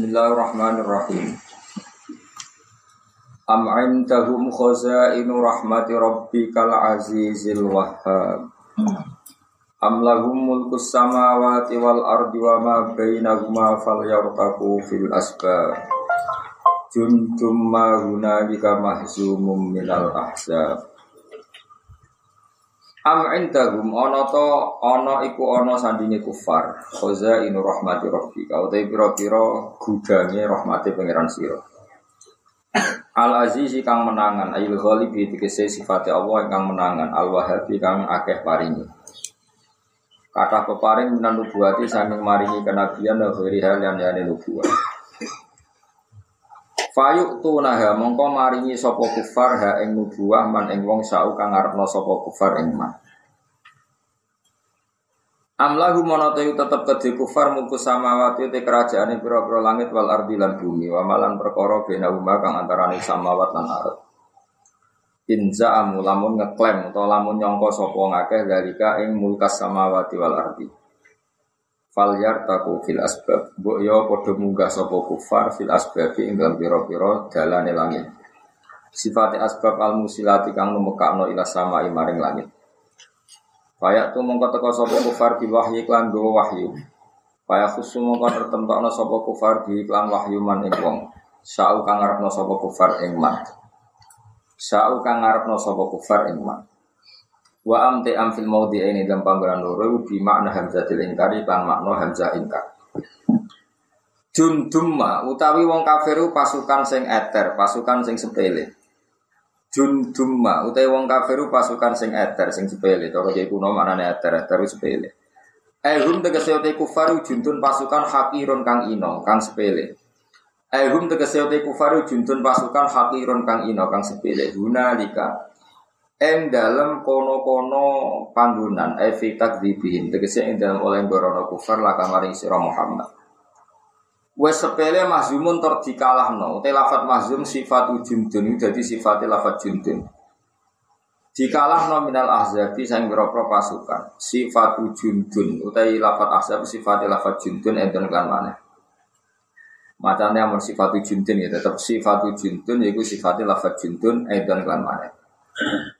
Bismillahirrahmanirrahim. Am indahum khazainu rahmati rabbikal azizil wahhab. Am lahum mulkus samawati wal ardi wa ma bainahuma falyartaqu fil asbab. Jundum ma hunalika mahzumum minal ahzab. Am indahum ana to ana iku ana sandinge kufar. Khoza inu rahmati rabbi. Kau te pira-pira gudange rahmati pangeran sira. Al Aziz kang menangan ayil ghalibi dikese sifate Allah kang menangan al wahabi kang akeh paringi. Kata peparing minan nubuati saking maringi kenabian dan hal yang yani nubuat. Fayuk tunaha mongko maringi sopo kufar ha ing nubuah man ing wong sau kang ngarepno sopo kufar ing man. Amlahu monoteyu tetep kedhe kufar muku samawati te kerajaane pira-pira langit wal ardi lan bumi wa malan perkara bena umma kang antarane samawat lan ardh. Inza amu lamun ngeklaim atau lamun nyongko sopo ngakeh dalika ing mulkas samawati wal ardi fal yartaku fil asbab mbok yo padha munggah sapa kufar fil asbab ing dalam pira-pira dalane langit sifat asbab al musilati kang numekakno ila sama maring langit Payak tu mongko teko sapa kufar di wahyu klan go wahyu. Payak khusus mongko tertentokno sapa kufar di klan wahyu man ing wong. Sa'u kang ngarepno sapa kufar ing man. Sa'u kang ngarepno sapa kufar ing man. Wa am te am fil maudi ini dalam panggonan loro bi makna hamzatil ingkari kan makna hamzah ingkar. Jundumma utawi wong kafiru pasukan sing eter, pasukan sing sepele. Jundumma utawi wong kafiru pasukan sing eter, sing sepele. Cara kiye kuno maknane eter, eter sepele. Ehum tegese utai kufaru juntun pasukan hakirun kang ino, kang sepele. Ehum tegese utai kufaru juntun pasukan hakirun kang ino, kang sepele. Hunalika Eng dalam kono-kono panggunan evi takdzibihin tegese ing dalam oleh gorono kufar laka maring sira Muhammad. Wes sepele mahzumun ter dikalahno. Te lafat mahzum sifat jundun dadi sifat lafat jundun. Dikalahno minal ahzabi sang boro pasukan. Sifat jundun utai lafat ahzab sifat lafat jundun enten kan maneh. Macamnya amun sifat jundun ya tetap sifat jundun yaiku sifat lafat jundun enten kan maneh.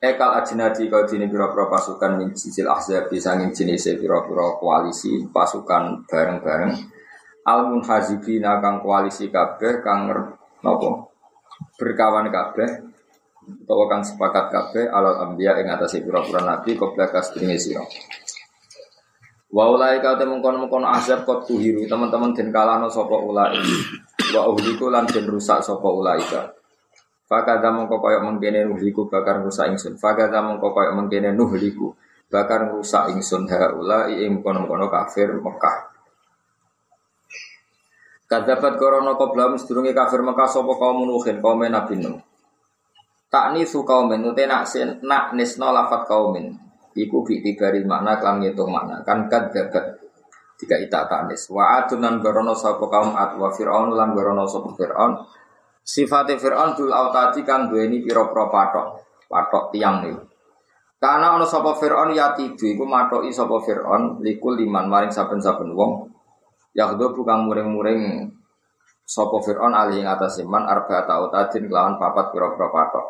Ekal ajinadi kau dini pira-pira pasukan min sisil ahzab disangin jenis pira-pira koalisi pasukan bareng-bareng. Al munhazibina kang koalisi kabeh kang nopo? Berkawan kabeh utawa kang sepakat kabeh alal ambiya ing atase pira-pira nabi qabla kasdene sira. Wa ulai kau temu kono kono azab kot tuhiru teman-teman den kalano sapa ulai wa uhliku lan den rusak sapa ulai Fakada mongko koyok mengkene nuhliku bakar rusak ingsun. Fakada mongko koyok mengkene nuhliku bakar rusak ingsun haula ing kono-kono kafir Mekah. Kadapat korono koblam sedurunge kafir Mekah sapa kaum nuhin kaum Nabi Nuh. Takni su kaumin nute nak nak nisno lafat kaumin. Iku bi tibari makna kelam ngitung makna kan kadapat tiga ita taknis. Wa adunan gorono sapa kaum at wa fir'aun lan gorono sapa fir'aun Sifate Fir'aun dul autadi kang duweni pira-pira patok, patok tiang niku. Karena ana sapa Fir'aun ya tidu iku matoki sapa Fir'aun likul liman maring saben-saben wong. Yakhdo bukan muring-muring sapa Fir'aun ali ing atas iman arba tautadin kelawan papat pira-pira patok.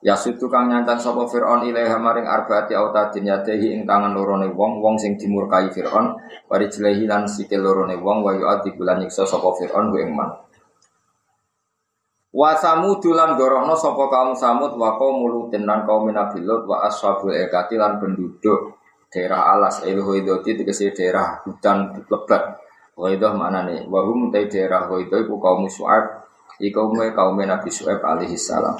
Ya situ kang nyantan sapa Fir'aun ilaiha maring arbaati autadin yadehi ing tangan lorone wong wong sing dimurkai Fir'aun wari jelehi lan sikil lorone wong wa yu'adhi bulan nyiksa sapa Fir'aun ku ing man. Wa samud lan gorohno sapa kaum samud wa mulutin lan kaum nabi wa ashabul ekati lan penduduk daerah alas. El hoidoti tegese daerah hutan lebat. Hoidoh mana nih wa hum te daerah hoidoh iku kaum su'ab iku kaum nabi su'ab alaihi salam.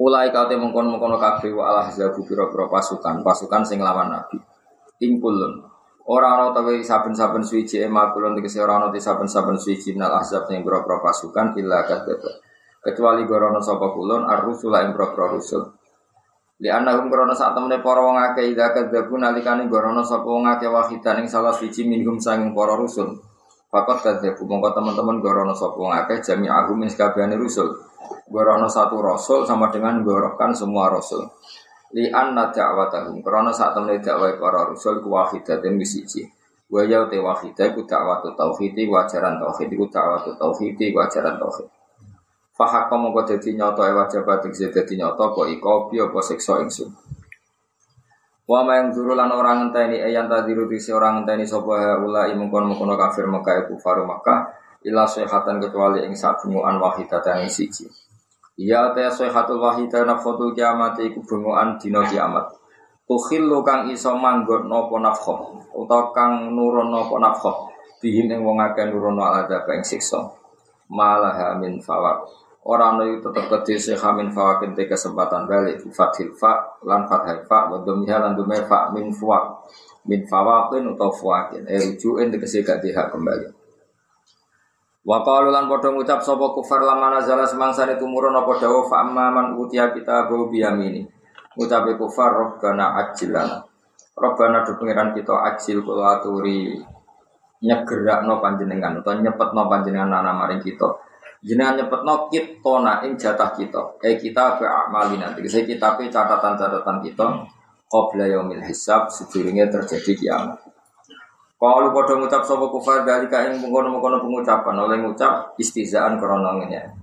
Ulai kau mengkon mengkono kabeh wa alah zabu pira-pira pasukan pasukan sing lawan nabi. Ingkulun Orang ana tawi saben-saben suci ema kulon tegese ora ana saben-saben suci minal ahzab sing boro pasukan illa kadzdzaba. Kecuali gorono sapa kulon ar-rusula ing rusul. Li annahum gorono sak temene para wong akeh ida kadzabu nalikane gorono sapa wong akeh wahidan salah siji minhum sanging para rusul. Fakat kadzabu mongko teman-teman gorono sapa wong akeh jami agum ing sakabehane rusul. Gorono satu rasul sama dengan gorokan semua rasul li anna da'watahum krana saat temene dakwah para rasul ku wahidatin wis siji Wa ya te wahidah iku dakwatu tauhid wajaran tauhid iku dakwatu tauhid wajaran tauhid. Fahak kamu kau jadi nyoto ewa jabat jadi nyoto kau iko apa sekso ingsun. Wa yang zuru lan orang ngenteni ayan tadiru disi orang ngenteni sapa ula imungkon mungkono kafir Mekah iku faru Mekah ila sehatan kecuali ing sak bunguan wahidatan siji. Iya ta sehatul wahidatan nafkhatul kiamat iku bunguan dina kiamat. Tukhillu kang iso manggon napa nafkhah utawa kang nurun napa nafkhah bihim ing wong akeh nurun ala ing siksa. Malah min fawaq Orang itu tetap kecil sehamin fawakin te kesempatan balik. Fathil fa lan fathil fa wa domiha lan domir fa min fuwak. Min fawakin atau fuwakin eh rujukin tegese gak kembali Wa qalu lan padha ngucap sapa kufar lamana semangsa itu murun apa dawa fa amman utia kita bu biyamini ngucape kufar robbana ajilan robbana do pangeran kita ajil kula aturi. Nyegerakno panjenengan utawa nyepetno panjenengan ana maring kita. Jenengan nyepetno kitona ing jatah kita. Eh kita ke amali nanti. Saya kita pe catatan-catatan kita qabla yaumil hisab sedurunge terjadi kiamat kalau pada ngucap sapa kufar dari kain mengkono-mengkono pengucapan oleh ngucap istizaan krana ngene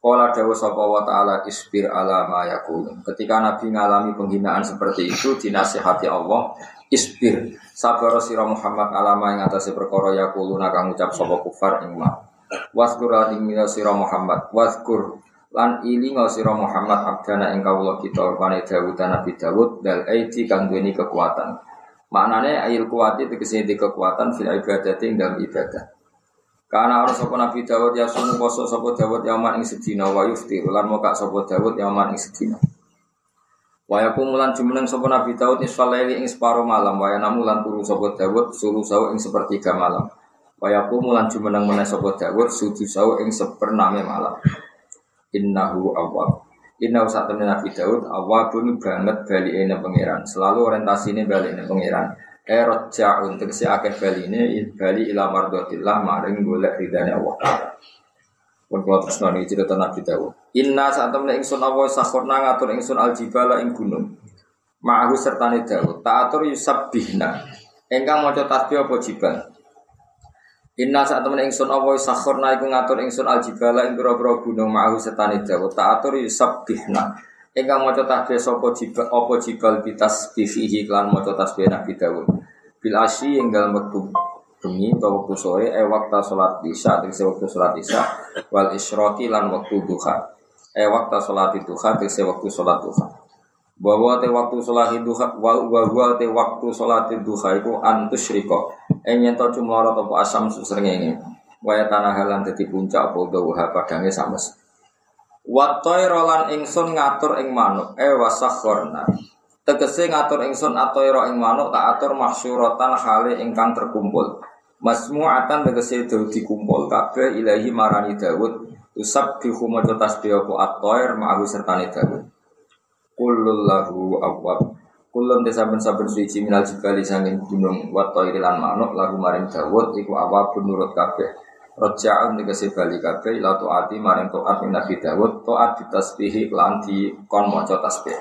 Kala dawa sapa wa ta'ala isbir ala ma yakulun. Ketika Nabi ngalami penghinaan seperti itu dinasihati Allah, isbir sabar sira Muhammad alama yang atas perkara yakuluna kang ngucap sapa kufar ing Waskur lan ing sira Muhammad. Waskur lan ilinga sira Muhammad abdana ing kawula kita rupane Dawud Nabi Dawud dal aiti kang duweni kekuatan. Maknane ayil kuwati tegese di kekuatan fil ibadati dalam ibadah. Karena orang sapa Nabi Dawud ya sunu poso sapa Dawud yaman ing sedina wa yuftir lan moka sapa Dawud yaman ing sedina. Waya kumulan jumeneng sapa Nabi Daud nisfal ing separo malam waya namu lan turu sapa Daud suruh sawu ing sepertiga malam. Wayaku mulan jumeneng meneh sapa Dawud sujud sawu ing sepername malam. Innahu awwab. Inna usah temen Nabi Daud awwabun banget bali ene pangeran. Selalu orientasine bali ene pangeran. Erot ja'un tegese akeh bali ini bali ila mardotillah maring golek ridane Allah. Pun kalau terus nani cerita Nabi Dawud. Inna saat temen ingsun Allah sakhorna ngatur ingsun aljibala ing gunung. Ma'ahu sertane Dawud. Ta'atur yusabbihna. Engkang maca tasbih apa jibal? Inna saat temen ingsun Allah sakhorna iku ngatur ingsun aljibala ing pira-pira gunung ma'ahu setani Dawud ta'atur yusabbihna ingkang maca tasbih sapa jibal apa jibal bitas bifihi lan maca tasbih Nabi Dawud bil asyi ing dalem wektu bengi utawa wektu sore e waktu salat isya tegese wektu salat isya wal isyraqi lan wektu duha. E waktu salat duha tegese wektu salat duha bahwa te waktu sholat duha bahwa te waktu sholat duha itu antus riko enyen to cuma ora topo asam ini waya tanah halan dadi puncak apa dawa padange sames Watoi rolan ingsun ngatur ing manuk. E wasakhorna tegese ngatur ingsun atoiro ing manuk tak atur mahsyuratan hale ingkang terkumpul. Masmu'atan tegese dikumpul. Kabeh ilahi marani Daud usabbihu maca tasbih apa? Atoir ma'ahu sertane Daud Kulul lahu awwab. Kulun te saben-saben suci minal jibali sangin gunung Wato irilan manuk lagu maring Dawud Iku awab nurut kabeh. Roja'un tegesi bali kabeh Ila to'ati maring to'at min Nabi Dawud To'at ditasbihi lan di kon moco tasbih.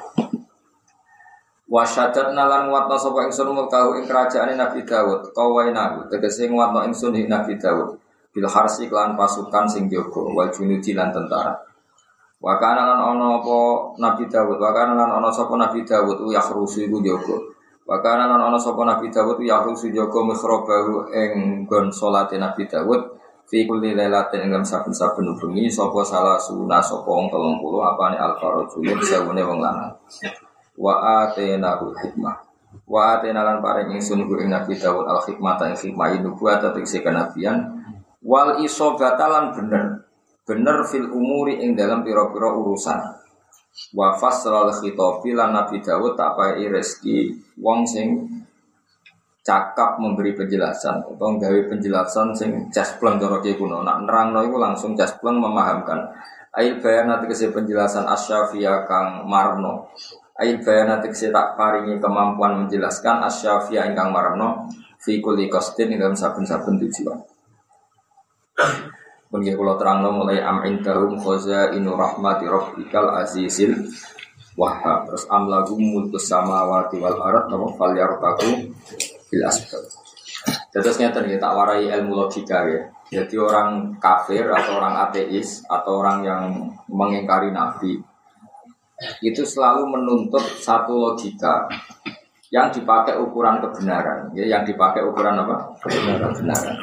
Wasyadat nalan nguatno sapa ingsun mulkahu ing kerajaan Nabi Dawud Kawainahu tegesi nguatno ingsun Nabi Dawud. Bil harsi klan pasukan sing jogo Wal junudi lan tentara Wakana ono apa Nabi Dawud, wakana ono sapa Nabi Dawud u yakhrusu iku jaga. Wakana ono sapa Nabi Dawud yakhrusu jaga mikhrabahu ing gon salate Nabi Dawud fi kulli lailatin ing saben-saben bengi sapa salah suna sapa wong 30 apane al-farajul sewune wong lanang. Wa atenahu hikmah. Wa atena lan paring ingsun ing Nabi Dawud al-hikmah ta hikmah nubuwat tegese kenabian wal isobata lan bener bener fil umuri ing dalam piro-piro urusan. Wa fasral khitobi lan Nabi Dawud tak pai rezeki wong sing cakap memberi penjelasan atau gawe penjelasan sing jaspleng cara kuno. Nak nerangno langsung jaspleng memahamkan. Ail bayan nanti kese penjelasan asyafia kang marno. Ail bayan nanti kese tak paringi kemampuan menjelaskan asyafia ingkang marno fi kulli qasdin dalam saben-saben tujuan. Mungkin kalau terang mulai am indahum khoza inu rahmati rabbikal azizil wahab terus am lagu mulkus samawati wal arat nama fal yartaku bil asbab Terus nyata nih tak warai ilmu logika ya. Jadi orang kafir atau orang ateis atau orang yang mengingkari nabi itu selalu menuntut satu logika yang dipakai ukuran kebenaran, ya, yang dipakai ukuran apa? Kebenaran. kebenaran.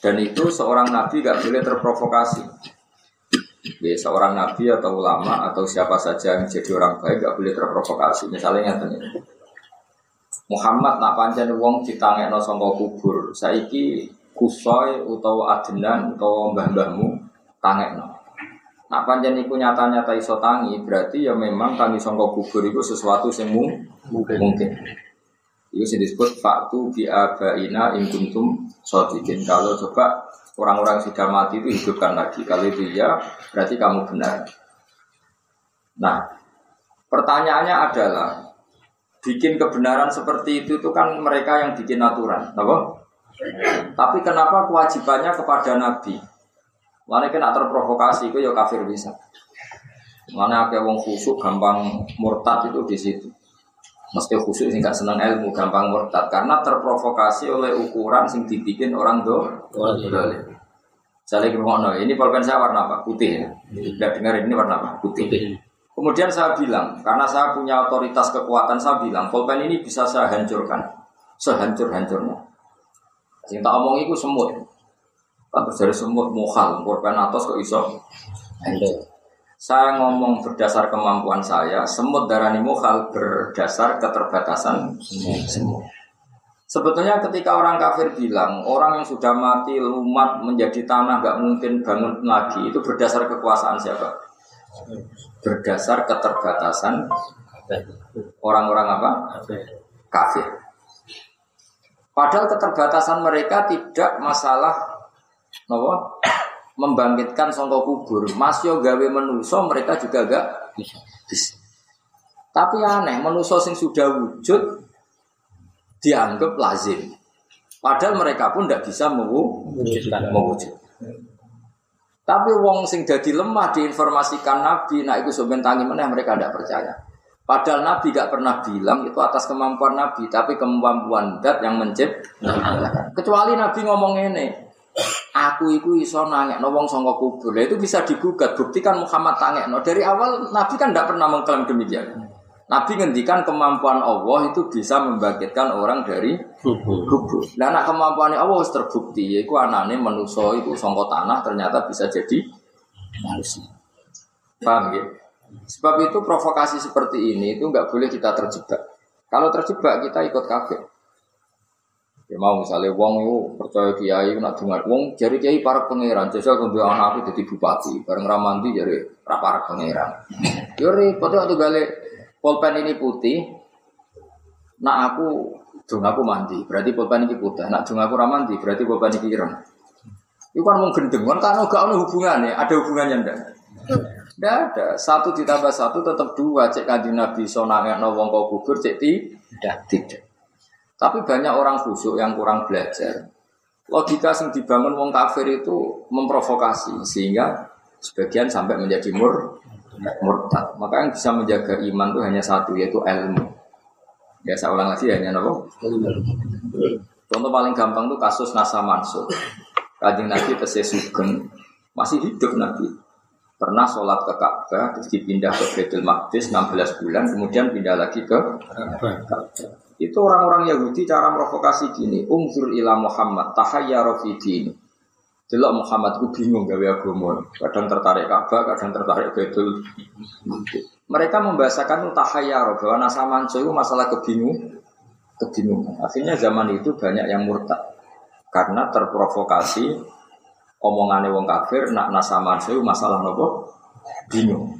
Dan itu seorang nabi gak boleh terprovokasi. Ya, seorang nabi atau ulama atau siapa saja yang jadi orang baik gak boleh terprovokasi. Misalnya yang Muhammad nak pancen wong ditangekno saka kubur. Saiki kusoi utawa adenan utawa mbah-mbahmu tangekno. Nak pancen iku nyata-nyata iso tangi, berarti ya memang tangi saka kubur itu sesuatu yang mungkin. mungkin. Itu sih disebut faktu bi abaina in kuntum sodikin. Kalau coba orang-orang sudah mati itu hidupkan lagi. Kalau itu ya berarti kamu benar. Nah, pertanyaannya adalah bikin kebenaran seperti itu itu kan mereka yang bikin aturan, apa? Tapi kenapa kewajibannya kepada Nabi? Mana kena terprovokasi itu ya kafir bisa. Mana ada wong khusuk gampang murtad itu di situ. Mesti khusus sih nggak senang ilmu gampang murtad karena terprovokasi oleh ukuran sing dibikin orang do. Saya lagi ngomong, ini pulpen saya warna apa? Putih ya. Tidak dengar ini warna apa? Putih. Kemudian saya bilang, karena saya punya otoritas kekuatan, saya bilang, pulpen ini bisa saya hancurkan. Sehancur-hancurnya. Yang tak omong itu semut. Dari semut mukhal, pulpen atas kok iso hancur. Saya ngomong berdasar kemampuan saya, semut darani mukhal berdasar keterbatasan semut. Sebetulnya ketika orang kafir bilang orang yang sudah mati lumat menjadi tanah gak mungkin bangun lagi itu berdasar kekuasaan siapa? Berdasar keterbatasan orang-orang apa? Kafir. Padahal keterbatasan mereka tidak masalah nopo membangkitkan songko kubur. Masyo gawe menuso mereka juga gak bisa. Tapi aneh, menuso sing sudah wujud dianggap lazim. Padahal mereka pun tidak bisa mewujud. Tapi wong sing jadi lemah diinformasikan Nabi, nah itu sebentar mana mereka tidak percaya. Padahal Nabi gak pernah bilang itu atas kemampuan Nabi, tapi kemampuan dat yang menciptakan. Kecuali Nabi ngomong ini, Aku itu iso nangek no wong sangka kubur. Itu bisa digugat. Buktikan Muhammad tangek no. Dari awal Nabi kan tidak pernah mengklaim demikian. Nabi ngendikan kemampuan Allah itu bisa membangkitkan orang dari kubur. Nah, anak kemampuan Allah harus terbukti. Yaitu anaknya manusia itu sangka tanah ternyata bisa jadi manusia. Paham ya? Sebab itu provokasi seperti ini itu nggak boleh kita terjebak. Kalau terjebak kita ikut kafir. Ya mau misalnya wong itu percaya kiai nak dengar wong jadi kiai para pangeran jasa kudu anak aku jadi bupati bareng ramanti jadi para pangeran. Yo repot waktu gale pulpen ini putih. Nak aku dung aku mandi berarti pulpen ini putih. Nak dung aku ramanti berarti pulpen ini ireng. Itu kan mau gendeng kan karena gak ada hubungannya, ada hubungannya ndak? Ndak ada. Satu ditambah satu tetap dua. Cek kaji Nabi sonangnya wong kau kubur cek tidak. Tidak. Tapi banyak orang khusyuk yang kurang belajar. Logika yang dibangun wong kafir itu memprovokasi sehingga sebagian sampai menjadi mur murtad. Maka yang bisa menjaga iman itu hanya satu yaitu ilmu. Ya saya ulang lagi hanya nopo. Contoh paling gampang itu kasus Nasa Mansur. Kajing Nabi tesis sugeng masih hidup Nabi. Pernah sholat ke Ka'bah, terus dipindah ke Baitul Maqdis 16 bulan, kemudian pindah lagi ke Ka'bah. Itu orang-orang Yahudi cara provokasi gini, umzur ila Muhammad, tahayyara fi. Delok Muhammad ku bingung gawe agama. Kadang tertarik Ka'bah, kadang tertarik Baitul Mereka membahasakan tahayyara bahwa nasa manco itu masalah kebingung, kebingungan. Akhirnya zaman itu banyak yang murtad karena terprovokasi omongannya wong kafir nak nasa manco itu masalah nopo bingung.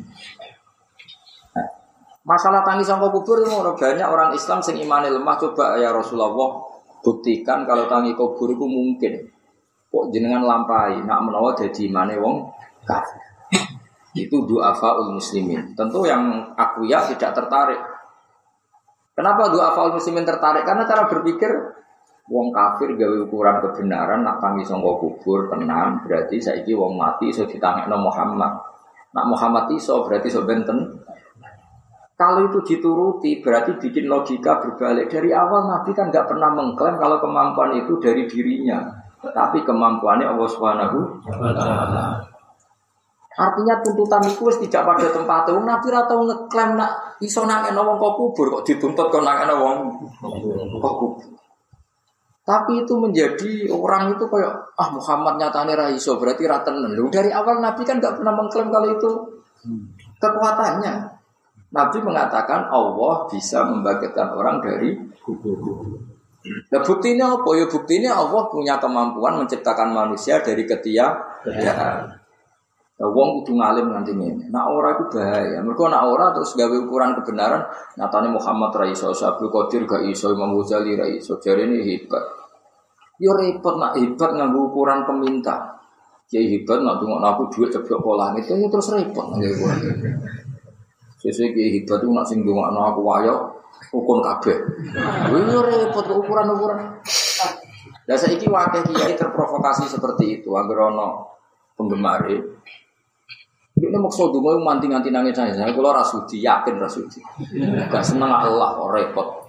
Masalah tangis sama kubur itu banyak orang Islam sing imani lemah coba ya Rasulullah buktikan kalau tangi kubur itu mungkin. Kok jenengan lampai nak menawa jadi imane wong kafir. Itu doa faul muslimin. Tentu yang aku ya tidak tertarik. Kenapa doa faul muslimin tertarik? Karena cara berpikir wong kafir gawe ukuran kebenaran nak tangi sangka kubur tenang berarti saiki wong mati iso ditangekno Muhammad. Nak Muhammad iso berarti iso benten Kalau itu dituruti berarti bikin logika berbalik. Dari awal Nabi kan nggak pernah mengklaim kalau kemampuan itu dari dirinya, tapi kemampuannya Allah Subhanahu Artinya tuntutan itu tidak pada tempatnya. Nabi atau ngeklaim nak iso nangin wong kok kubur kok dituntut kok nangin wong kok kubur. Tapi itu menjadi orang itu kayak ah Muhammad nyatane ra iso berarti ra. Dari awal Nabi kan nggak pernah mengklaim kalau itu kekuatannya. Nabi mengatakan Allah bisa membangkitkan orang dari kubur. Nah buktinya apa? Ya buktinya Allah punya kemampuan menciptakan manusia dari ketiadaan. Nah, wong kudu ngalim nanti ini. Nah orang itu bahaya. Mereka nak orang terus gawe ukuran kebenaran. Nyatanya Muhammad Raiso, Abdul Qadir gak iso, Imam Ghazali Raiso. Jadi ini hebat. Yo ya repot nak hebat nganggo ukuran peminta. Kiai hebat nak tunggu aku duit ceblok pola itu ya terus repot. Sesuai kiai hebat tuh nak sing dongakno aku wayo ukun kabeh. Ini repot ukuran-ukuran. Dan saya ini wakil kiai terprovokasi seperti itu. Agar ono penggemar ini maksud dungo manting-manting nangis saya. Saya kalau rasudi yakin rasudi. Gak seneng Allah repot.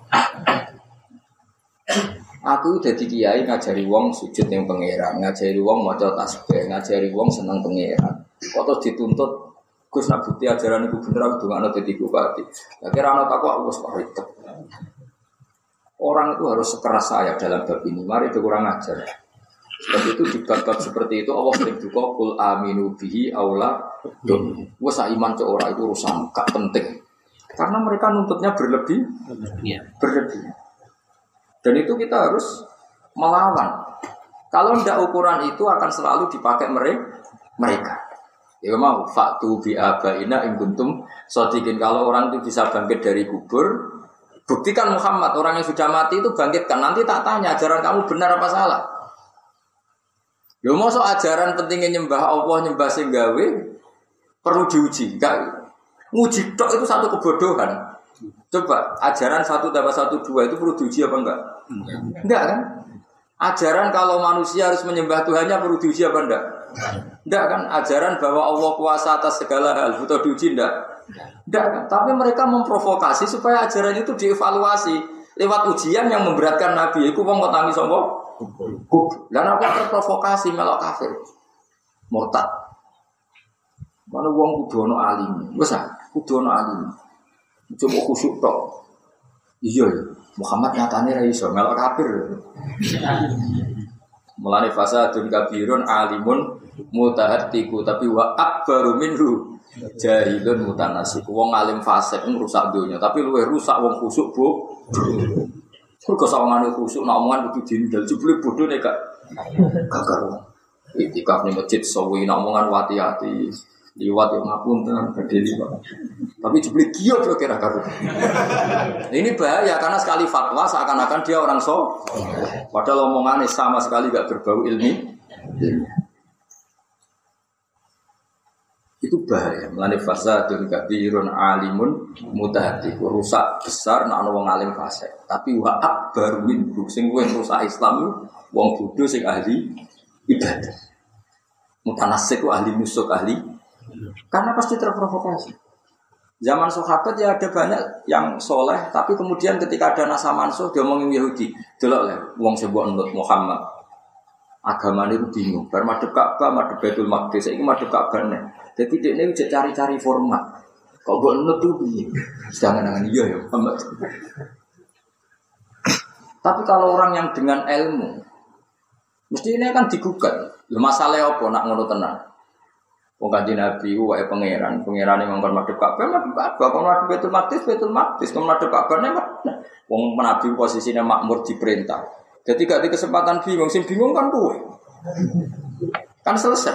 Aku jadi kiai ngajari wong sujud yang pangeran, ngajari wong maca tasbih, ngajari wong seneng pangeran. Kok terus dituntut Gus nak bukti ajaran itu bener aku dong anak jadi bupati. Ya kira anak aku aku itu. Orang itu harus sekeras saya dalam bab ini. Mari itu kurang ajar. Dan itu di bab-bab seperti itu Allah sering juga kul aminu bihi aula dun. Wes iman ke orang itu urusan gak penting. Karena mereka nuntutnya berlebih, iya. berlebih. Dan itu kita harus melawan. Kalau tidak ukuran itu akan selalu dipakai mereka. Ya mau faktu bi abaina ing kuntum sodikin kalau orang itu bisa bangkit dari kubur, buktikan Muhammad orang yang sudah mati itu bangkitkan. Nanti tak tanya ajaran kamu benar apa salah. Yo mau ajaran pentingnya nyembah Allah nyembah singgawe perlu diuji. Enggak nguji tok itu satu kebodohan. Coba ajaran satu tambah satu dua itu perlu diuji apa enggak? Enggak kan? Ajaran kalau manusia harus menyembah Tuhannya perlu diuji apa enggak? Enggak kan ajaran bahwa Allah kuasa atas segala hal butuh diuji enggak? Enggak kan? Tapi mereka memprovokasi supaya ajaran itu dievaluasi lewat ujian yang memberatkan Nabi. Iku wong kok nangis sapa? Dan aku terprovokasi melok kafir. Murtad. Mana wong kudu ana alim. Wes ah, kudu ana alim. Coba khusyuk tok. Iya ya. Muhammad nyatane ra iso melok kafir. Mulane fasadun kabirun alimun mutahatiku tapi wa akbaru minhu jahilun mutanasik. Wong alim fasik ngrusak dunia tapi luwe rusak wong khusuk bu. Kok sawangane khusuk nak omongan kudu dindel jebule bodoh nek gak gak karo. Itikaf ning masjid sawi nak omongan wati-ati liwat yang tenang gede liwat. Tapi jebule kiyo kira kira Ini bahaya karena sekali fatwa seakan-akan dia orang so. Padahal omongannya sama sekali gak berbau ilmi. Itu bahaya. Melani fasadun kabirun alimun mutahati. Rusak besar nak wong alim fase. Tapi wa akbar min sing rusak Islam wong bodoh sing ahli ibadah. Mutanasik ahli musuh ahli karena pasti terprovokasi. Zaman sahabat ya ada banyak yang soleh, tapi kemudian ketika ada nasa mansuh dia ngomongin Yahudi, delok lah, uang sebuah nut Muhammad. Agama ini bingung, baru madep Ka'bah, madep Baitul Maqdis, ini madep Ka'bah. Jadi dia ini cari-cari format. Kok buat nut tuh sedangkan dengan iya ya. Tapi kalau orang yang dengan ilmu, mesti ini kan digugat. Masalahnya apa nak ngono tenang? Wong kanjeng Nabi ku wae pangeran, pangeran yang ngomong madhep Ka'bah, madhep Ka'bah, kok madhep Baitul Maqdis, Baitul Maqdis, kok madhep Ka'bah nek Wong Nabi posisinya makmur diperintah. Jadi gak di kesempatan bingung, sing bingung kan kowe. Kan selesai.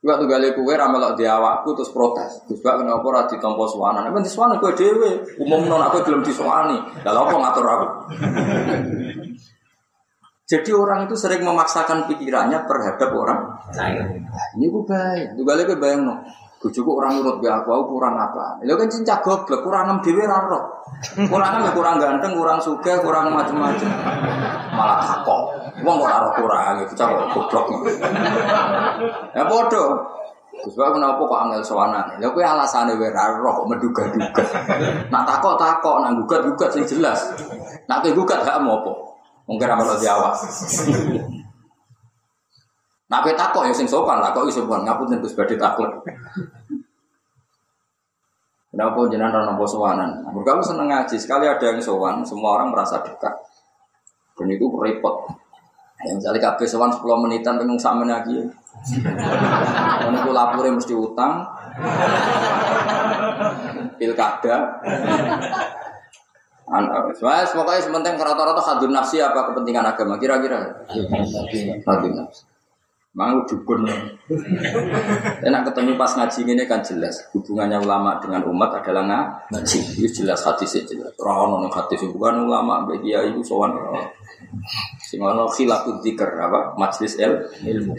Juga tuh gali kue ramelok di awakku terus protes. Terus gak kenapa ora ditompo suwana. Nek di suwana kue dewe. Umum non aku belum disuani. Lalu apa ngatur aku? Jadi orang itu sering memaksakan pikirannya terhadap orang lain. Nah, ini gue baik. Juga lagi bayang no. Orang nurut gak aku, aku kurang apa? Lo kan cinta goblok, kurang enam dewi raro. Kurang ya kurang ganteng, kurang suka, kurang macam-macam. Malah takok. Wong kok raro kurang, itu cakap goblok. Ya bodoh. Sebab kenapa kok angel sowanan? Lha kuwi alasane wae ra roh kok menduga-duga. Nak takok takok, nak gugat-gugat sing jelas. Nak kowe gugat mau apa? Mungkin di awak. Nak kowe takok ya sing sopan, takok iso sopan, ngapunten Gus badhe takut. Kenapa jenengan ora nampa sowanan? Mergo aku seneng ngaji, sekali ada yang sowan, semua orang merasa dekat. Dan itu repot. Yang misalnya kabeh sowan 10 menitan pengen sak lagi. Ono ku lapure mesti utang. Pilkada. Soalnya pokoknya sementing rata-rata hadun nafsi apa kepentingan agama kira-kira hadun nafsi. Mau dukun. Enak ketemu pas ngaji ini kan jelas hubungannya ulama dengan umat adalah ngaji. Itu jelas hadisnya jelas. Roh nih hadis bukan ulama bagi ya itu sowan. Sing ono khilafud dzikr apa? Majlis el ilmu.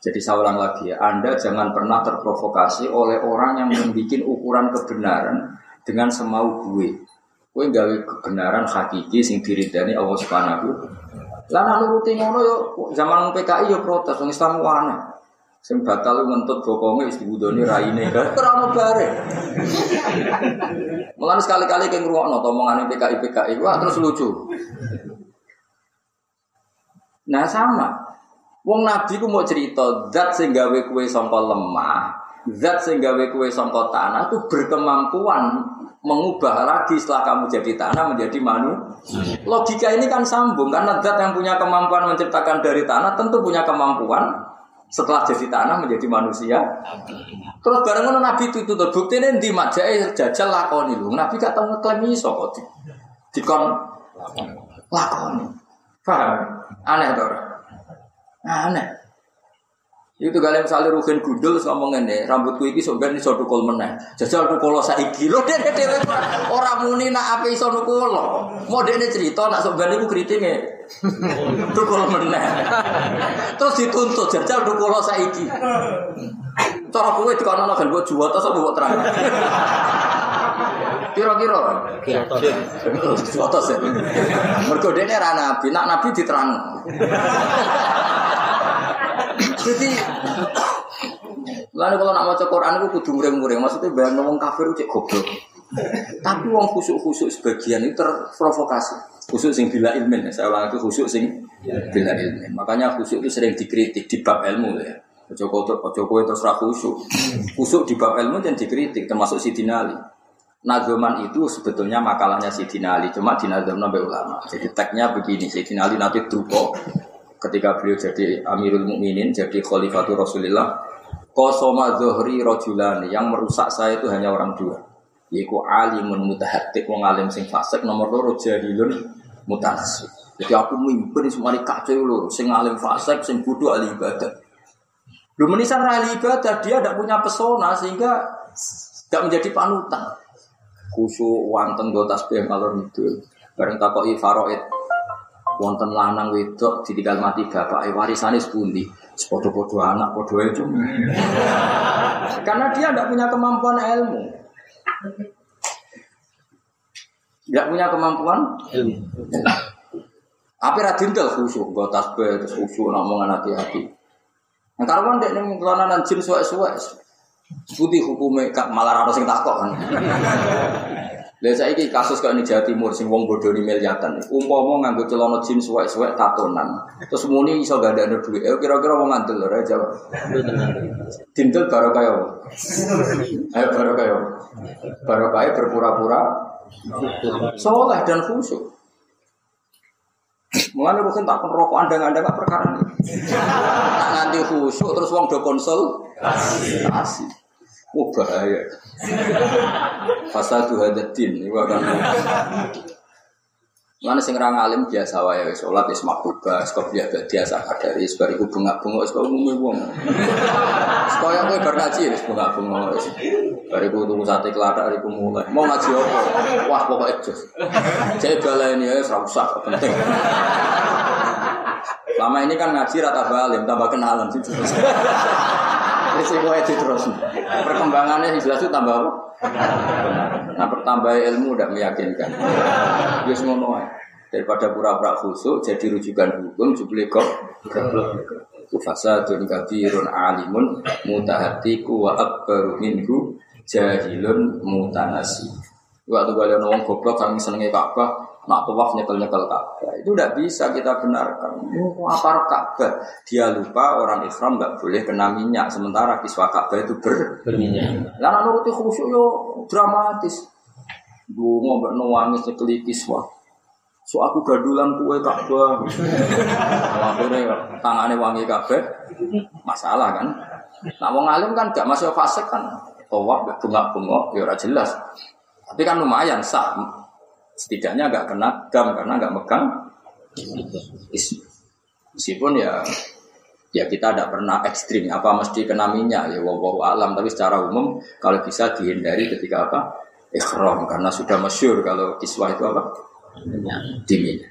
Jadi saya ulang lagi ya, Anda jangan pernah terprovokasi oleh orang yang membuat ukuran kebenaran dengan semau gue. Gue gawe kebenaran hakiki sing diridani Allah Subhanahu. Lah nak nuruti ngono yo zaman PKI yo protes wong Islam aneh. Sing batal ngentut bokonge wis dibudoni raine kan ora ono bare. Mulane sekali-kali ke ngrungokno omongane PKI PKI wah terus lucu. Nah sama, Wong Nabi ku mau cerita zat sing gawe kue sangka lemah, zat sing gawe kue sangka tanah itu berkemampuan mengubah lagi setelah kamu jadi tanah menjadi manu. Logika ini kan sambung karena zat yang punya kemampuan menciptakan dari tanah tentu punya kemampuan setelah jadi tanah menjadi manusia. Terus bareng Nabi itu tuh bukti ini di majai jajal lakoni lu. Nabi gak tau ngeklaim iso kok di, dikon lakoni. Paham? Aneh tuh. Aneh. Itu kalian misalnya rugen gundul ngomong ini rambutku ini sebenarnya iso tukul meneh. Jajal tukul saiki lho dene dhewe ora muni nak ape iso tukul. Mau dene cerita nak sebenarnya iku kritike. Tukul meneh. Terus dituntut jajal tukul saiki. Cara kowe dikono kan mbok juwata sok mbok terang. Kira-kira kira-kira. Sih. Mergo ra nabi, nak nabi diterang. Jadi Lalu kalau nak maca Quran itu kudu muring-muring, maksudnya bayang ngomong kafir cek goblok. Tapi wong khusuk-khusuk sebagian itu terprovokasi. Khusuk sing bila ilmin, saya ulang itu khusuk sing bila ilmin. Makanya khusuk itu sering dikritik di bab ilmu ya. Ojo kowe terus ra khusuk. Khusuk di bab ilmu dan dikritik termasuk Sidina Ali. Nazoman itu sebetulnya makalahnya Sidina Ali, cuma dinazomna ulama. Jadi tagnya begini, Sidina Ali nanti drupo ketika beliau jadi Amirul Mukminin, jadi Khalifatul Rasulullah, kosoma zohri rojulani yang merusak saya itu hanya orang dua, yaitu alimun mutahatik wong alim sing fasik nomor loro jahilun mutanasib. Jadi aku mimpin semua di kacau lho, sing alim fasik, sing bodoh ahli ibadah. Lu menisan ahli ibadah dia tidak punya pesona sehingga tidak menjadi panutan. Khusyuk wanten go tasbih kalau itu. Bareng takoi faroid wonten lanang wedok ditinggal mati bapak warisane sepundi? Sepodo-podo anak podo itu karena dia tidak punya kemampuan ilmu. Tidak punya kemampuan ilmu. Apa radintel khusyuk gue tasbih terus khusyuk ngomongan hati-hati. Nah kalau kan dia nih kelananan jin suwe-suwe Putih hukumnya malah harus yang takut kan. Lihat saya ini kasus kayak ini Jawa Timur, sing wong bodoh di miliatan. Umpama nganggo celana jin suwek-suwek tatonan. Terus muni iso gak ada duit. Eh kira-kira wong ngantel lho aja. Dintel baru kaya. Ayo baru kaya. Baru kaya berpura-pura soleh dan khusyuk. Mulane bukan tak rokok anda anda gak perkara ini. Nanti khusyuk terus wong do konsul. Asik. Oh bahaya. Fasadu hadatin. Mana sing rang alim biasa wae wis salat wis makruba, kok biasa biasa kadari sebar iku bunga-bunga wis umume wong. Kaya kowe bar ngaji wis bunga-bunga wis. Bar iku tuku sate klathak iku mulai. Mau ngaji apa? Wah pokoke jos. Jadi baleni ya ora usah penting. Lama ini kan ngaji rata balim, tambah kenalan sih. Risiko itu terus. Perkembangannya jelas itu tambah apa? Nah, pertambah ilmu tidak meyakinkan. Ya ngono Daripada pura-pura khusuk jadi rujukan hukum jubli kok fasadun kabirun alimun mutahatiku wa akbaru minhu jahilun mutanasi. Waktu kalian ngomong goblok kami senengnya Ka'bah, nak tawaf nyekel-nyekel Ka'bah. Itu tidak bisa kita benarkan. Apa Ka'bah? Dia lupa orang Islam nggak boleh kena minyak. Sementara kiswa Ka'bah itu ber berminyak. Lalu nuruti khusyuk yo dramatis. Dungo mbak nangis nyekeli kiswa. So aku gadulan kue Ka'bah. Akhirnya tangannya wangi kabeh. Masalah kan? Nah wong alim kan gak masuk fase kan. Tawaf gak bengak-bengok ya jelas. Tapi kan lumayan sah. Setidaknya gak kena dam karena gak megang Meskipun ya ya kita tidak pernah ekstrim apa mesti kena minyak ya wow alam tapi secara umum kalau bisa dihindari ketika apa ikhram karena sudah masyur kalau kiswah itu apa dingin.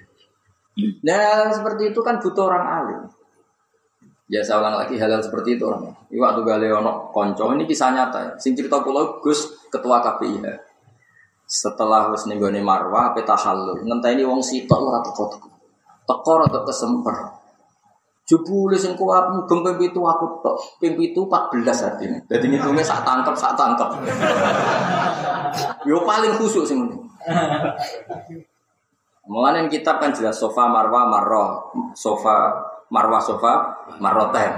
Nah seperti itu kan butuh orang alim. Ya saya ulang lagi hal-hal seperti itu orang. Ini waktu Galeono konco ini kisah nyata ya. Sing cerita pulau Gus ketua KPIH. Setelah wis nenggone Marwah peta halu, ngenteni wong sitok ora teko teko. Teko ora kesemper. Jebule sing kuat mubeng ping pitu aku tok. Ping pitu 14 artine. Dadi ngitunge sak tangkep sak tangkep. Yo paling khusuk sing ngene. Mulane kitab kan jelas sofa marwa marro, sofa marwa sofa marroten.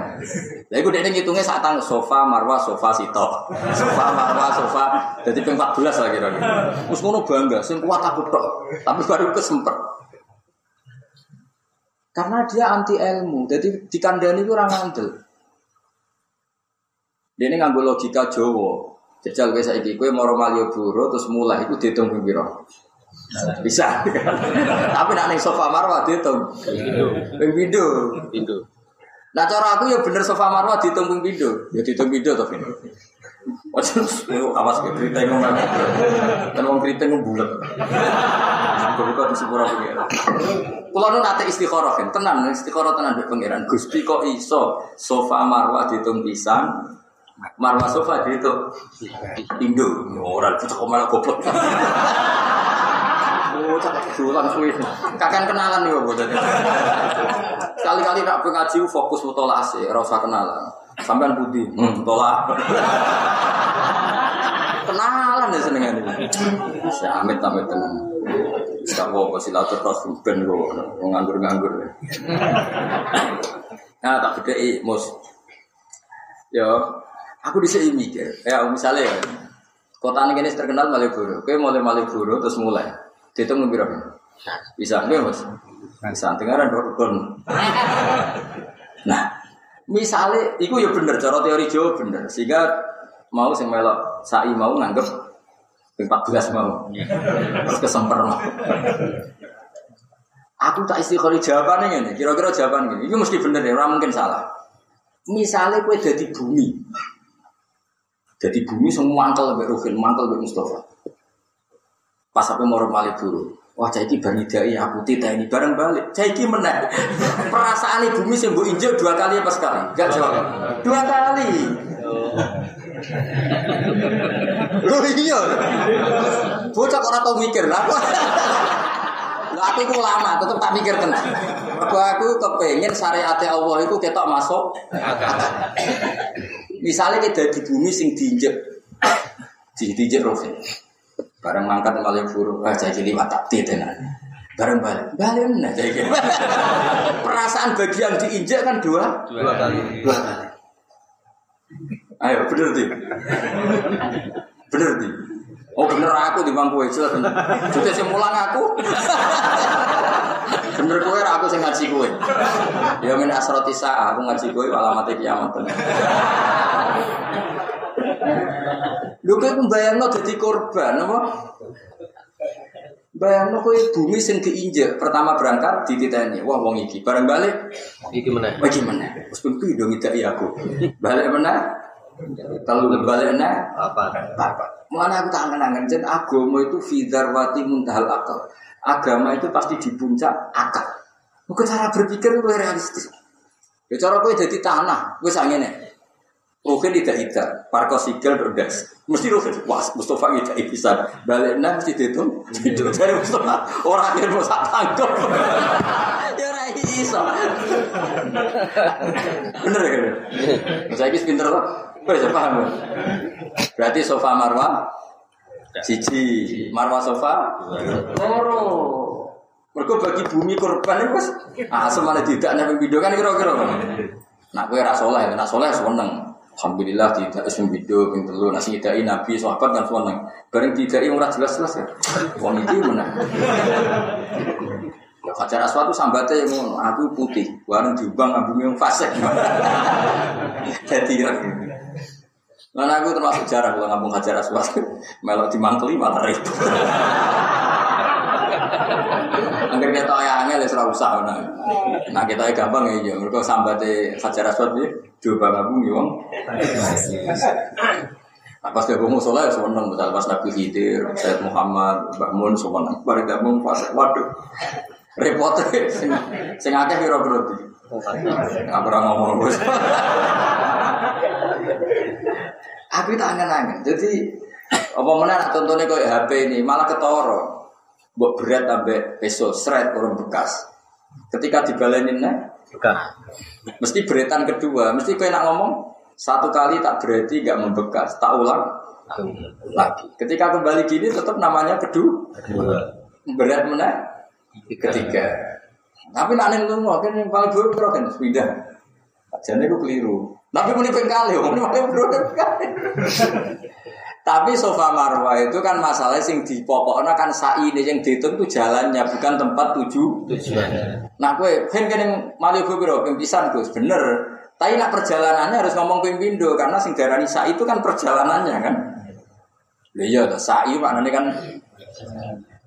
Lah iku dekne ngitungnya saat tang sofa marwa sofa sito. Sofa marwa sofa jadi ping 14 lah kira-kira. Wis ngono bangga sing kuat aku tok. Tapi baru kesempet. Karena dia anti ilmu, jadi dikandani itu orang ngandel. Dia ini ngambil logika Jawa. Jajal kowe saiki kowe moro Malioboro terus mulai iku dihitung ping? Bisa. Tapi nak ning sofa Marwah dihitung. Ping pindho. Pindho. Nah cara aku ya bener sofa Marwah dihitung ping pindho. Ya dihitung pindho to, Vin. Wajar, awas ke keriting ngomong. Kan wong keriting bulet. Buka di sepura pengiran. Kulo nu nate istikharah kan, tenan istikharah tenan mbek pengiran. Gusti kok iso sofa Marwah dihitung pisan, Marwah sofa itu Indo orang itu kok malah goblok. Oh, Dulan suwi. Kakek kenalan nih buat Kali-kali nak ngaji fokus mutola sih, rasa kenalan. Sampean hmm, mutola. kenalan ya seneng ini. Si Amit Amit tenan. Gak apa silaturahmi ben gue nganggur-nganggur. Nah tak beda mus. Yo, Aku bisa mikir, ya misalnya ya, kota ini terkenal Malioboro, oke mulai Malioboro terus mulai, dihitung lebih berapa? Bisa nggak mas? Bisa, tinggal ada dorgon. Nah, misalnya, itu ya bener, cara teori Jawa bener, sehingga mau sing melok sai mau nganggep 14 mau, terus kesemper mau. Aku tak istiqori jawabannya ini, kira-kira jawaban ini, itu mesti bener ya, mungkin salah. Misalnya kue jadi bumi, jadi bumi semua mangkel lebih Ruhin, mangkel lebih Mustafa. Pas sampai mau malik dulu. Wah, bani dai aku tita ini bareng balik. Caiki menang. Perasaan bumi sih bu injek dua kali apa sekali? Gak jawab. Dua kali. Lu iya. Bocah kok tau mikir lah. Lah aku itu lama, tetep tak mikir tenang. Aku kepengen syariat Allah itu ketok masuk. Misalnya kita di bumi sing diinjek, diinjek roh. Barang mangkat malah buruk, wah jadi lima tak tenan. Barang balik, balik nah jadi Perasaan bagian diinjek kan dua, dua kali. Dua kali. Ayo bener sih, bener sih. Oh bener aku di bangku itu, juga sih mulang aku. bener kue, aku sih ngaji kue. Ya min asroti aku ngaji kue, malah mati kiamat. Lu kayak lo jadi korban apa? Bayangno kowe bumi sing diinjek pertama berangkat di titeni. Wah wong iki bareng balik iki meneh. Iki meneh. Wis pun pido ngidaki aku. Balik meneh. Kalau balik meneh apa? Apa? Mana aku tak kenangan jen agama itu fidarwati muntahal akal. Agama itu pasti di puncak akal. Mungkin cara berpikir gue realistis. Ya cara gue jadi tanah, gue sangene. Ruhin tidak tidak, parko sigel berdas. Mesti Ruhin, wah Mustafa tidak bisa. Baliknya mesti dihitung, itu dari Mustafa. Orang yang mau tangkap. Ya rai iso. Bener ya? Saya ini pinter loh. Bisa paham. Berarti sofa marwah Siji, marwah sofa loro. Mereka bagi bumi korban itu pas ah semana tidak nih video kan kira-kira. Nak kue rasoleh, nak soleh seneng. Alhamdulillah tidak isem video ping telu nasi idai nabi sahabat kan seneng. Bareng tidak yang jelas-jelas ya. Wong itu mana? Ya Hajar Aswad itu sambatnya yang aku putih, warna diubang abu yang fasik. Jadi kira Nah, aku termasuk jarang kalau ngambung Hajar Aswad, melok di mangkeli malah ribut. Kita ayahnya les ora usah nah. Nah kita gampang ya yo. Mergo sambate Hajar Aswad iki coba ngabung yo wong. Nah, pas gabung musola ya seneng, misal pas Nabi Khidir, Sayyid Muhammad, Mbak Mun seneng. Bareng gabung pas waduh. Repot sing sing akeh piro berarti. Nggak pernah ngomong bos. Aku tak angen-angen. Jadi apa mana tontonnya kayak HP ini malah ketoro. Buat berat sampai peso seret orang bekas. Ketika dibalenin nah, Bukan. mesti beretan kedua, mesti kau nak ngomong satu kali tak berarti gak membekas, tak ulang lagi. Ketika kembali gini tetap namanya kedua, berat mana? Ketiga. Tapi nak neng lungo kan yang paling buruk bro kan pindah. Jadi aku keliru. Tapi muni pengkali, muni paling buruk kali. Tapi sofa marwah itu kan masalah sing di pokoknya kan sa'i ini yang dihitung itu jalannya bukan tempat tuju. Nah gue kan kan yang malu gue biro pimpisan gus bener. Tapi nak perjalanannya harus ngomong pimpindo karena sing darani sa'i itu kan perjalanannya kan. Ya iya, tuh, sa'i maknanya kan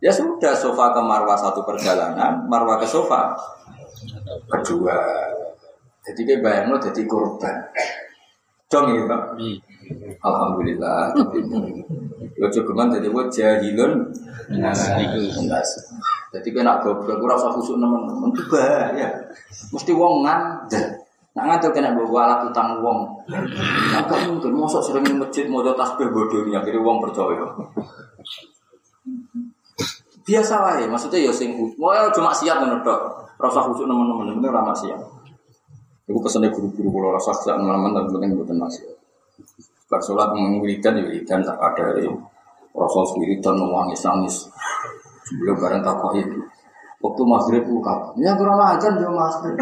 ya sudah sofa ke marwah satu perjalanan, marwah ke sofa kedua. Jadi kayak bayang lo jadi korban. Dong ya pak. Alhamdulillah. Lo cukuman jadi buat jahilun Nas. Jadi kena goblok ora usah khusuk nemen-nemen itu bahaya. Mesti wong ngandel. Nak ngandel kena bawa alat utang wong. Nah, gak mungkin mosok sering ning masjid mau tasbih bodohnya akhirnya wong percaya. Biasa wae, maksudnya ya sing mau cuma siap ngono tok. Ora usah khusuk nemen-nemen, bener ora maksiat. Iku pesene guru-guru kula rasa sak teman-teman tapi penting mboten maksiat. Bar sholat mengwiridan ya wiridan tak ada dari Rasul wiridan nangis nangis. Sebelum bareng takut itu. Waktu maghrib buka, ya kurang ajar dia maghrib.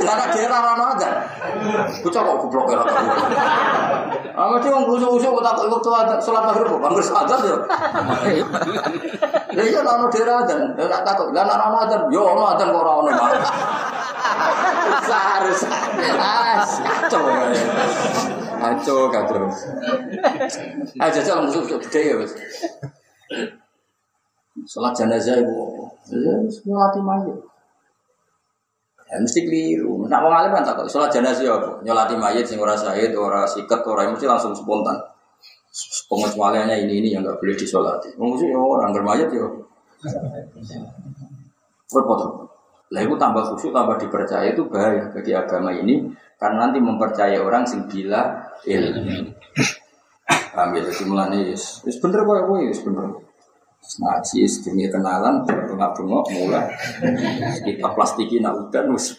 Karena daerah rano aja. Bocah kok goblok ya rata. Ah mesti wong busuk-busuk kok takut waktu ada sholat maghrib kok bangkes aja ya. Lah iya rano daerah aja. Lah tak takut, lah rano aja. Yo ono aja kok ora ono. Harus ah kacau. Kacau kacau. Aja jalan musuh gede ya, Mas. Sholat jenazah ibu, ya semua hati mayat. Ya mesti keliru. Nak wong alim kan takut sholat jenazah apa? Nyolati mayat sing ora sahid, ora sikat, ora mesti langsung spontan. Pengecualiannya ini ini yang nggak boleh disolati. Mesti ya orang bermayat ya. Repot. Lah itu tambah khusyuk, tambah dipercaya itu bahaya bagi agama ini karena nanti mempercayai orang sing bila ilmu. Paham ya, jadi mulanya yes, yes bener kok, yes bener. Ngaji sedini kenalan, bengak-bengok mulai. Kita plastiki nak udah nus.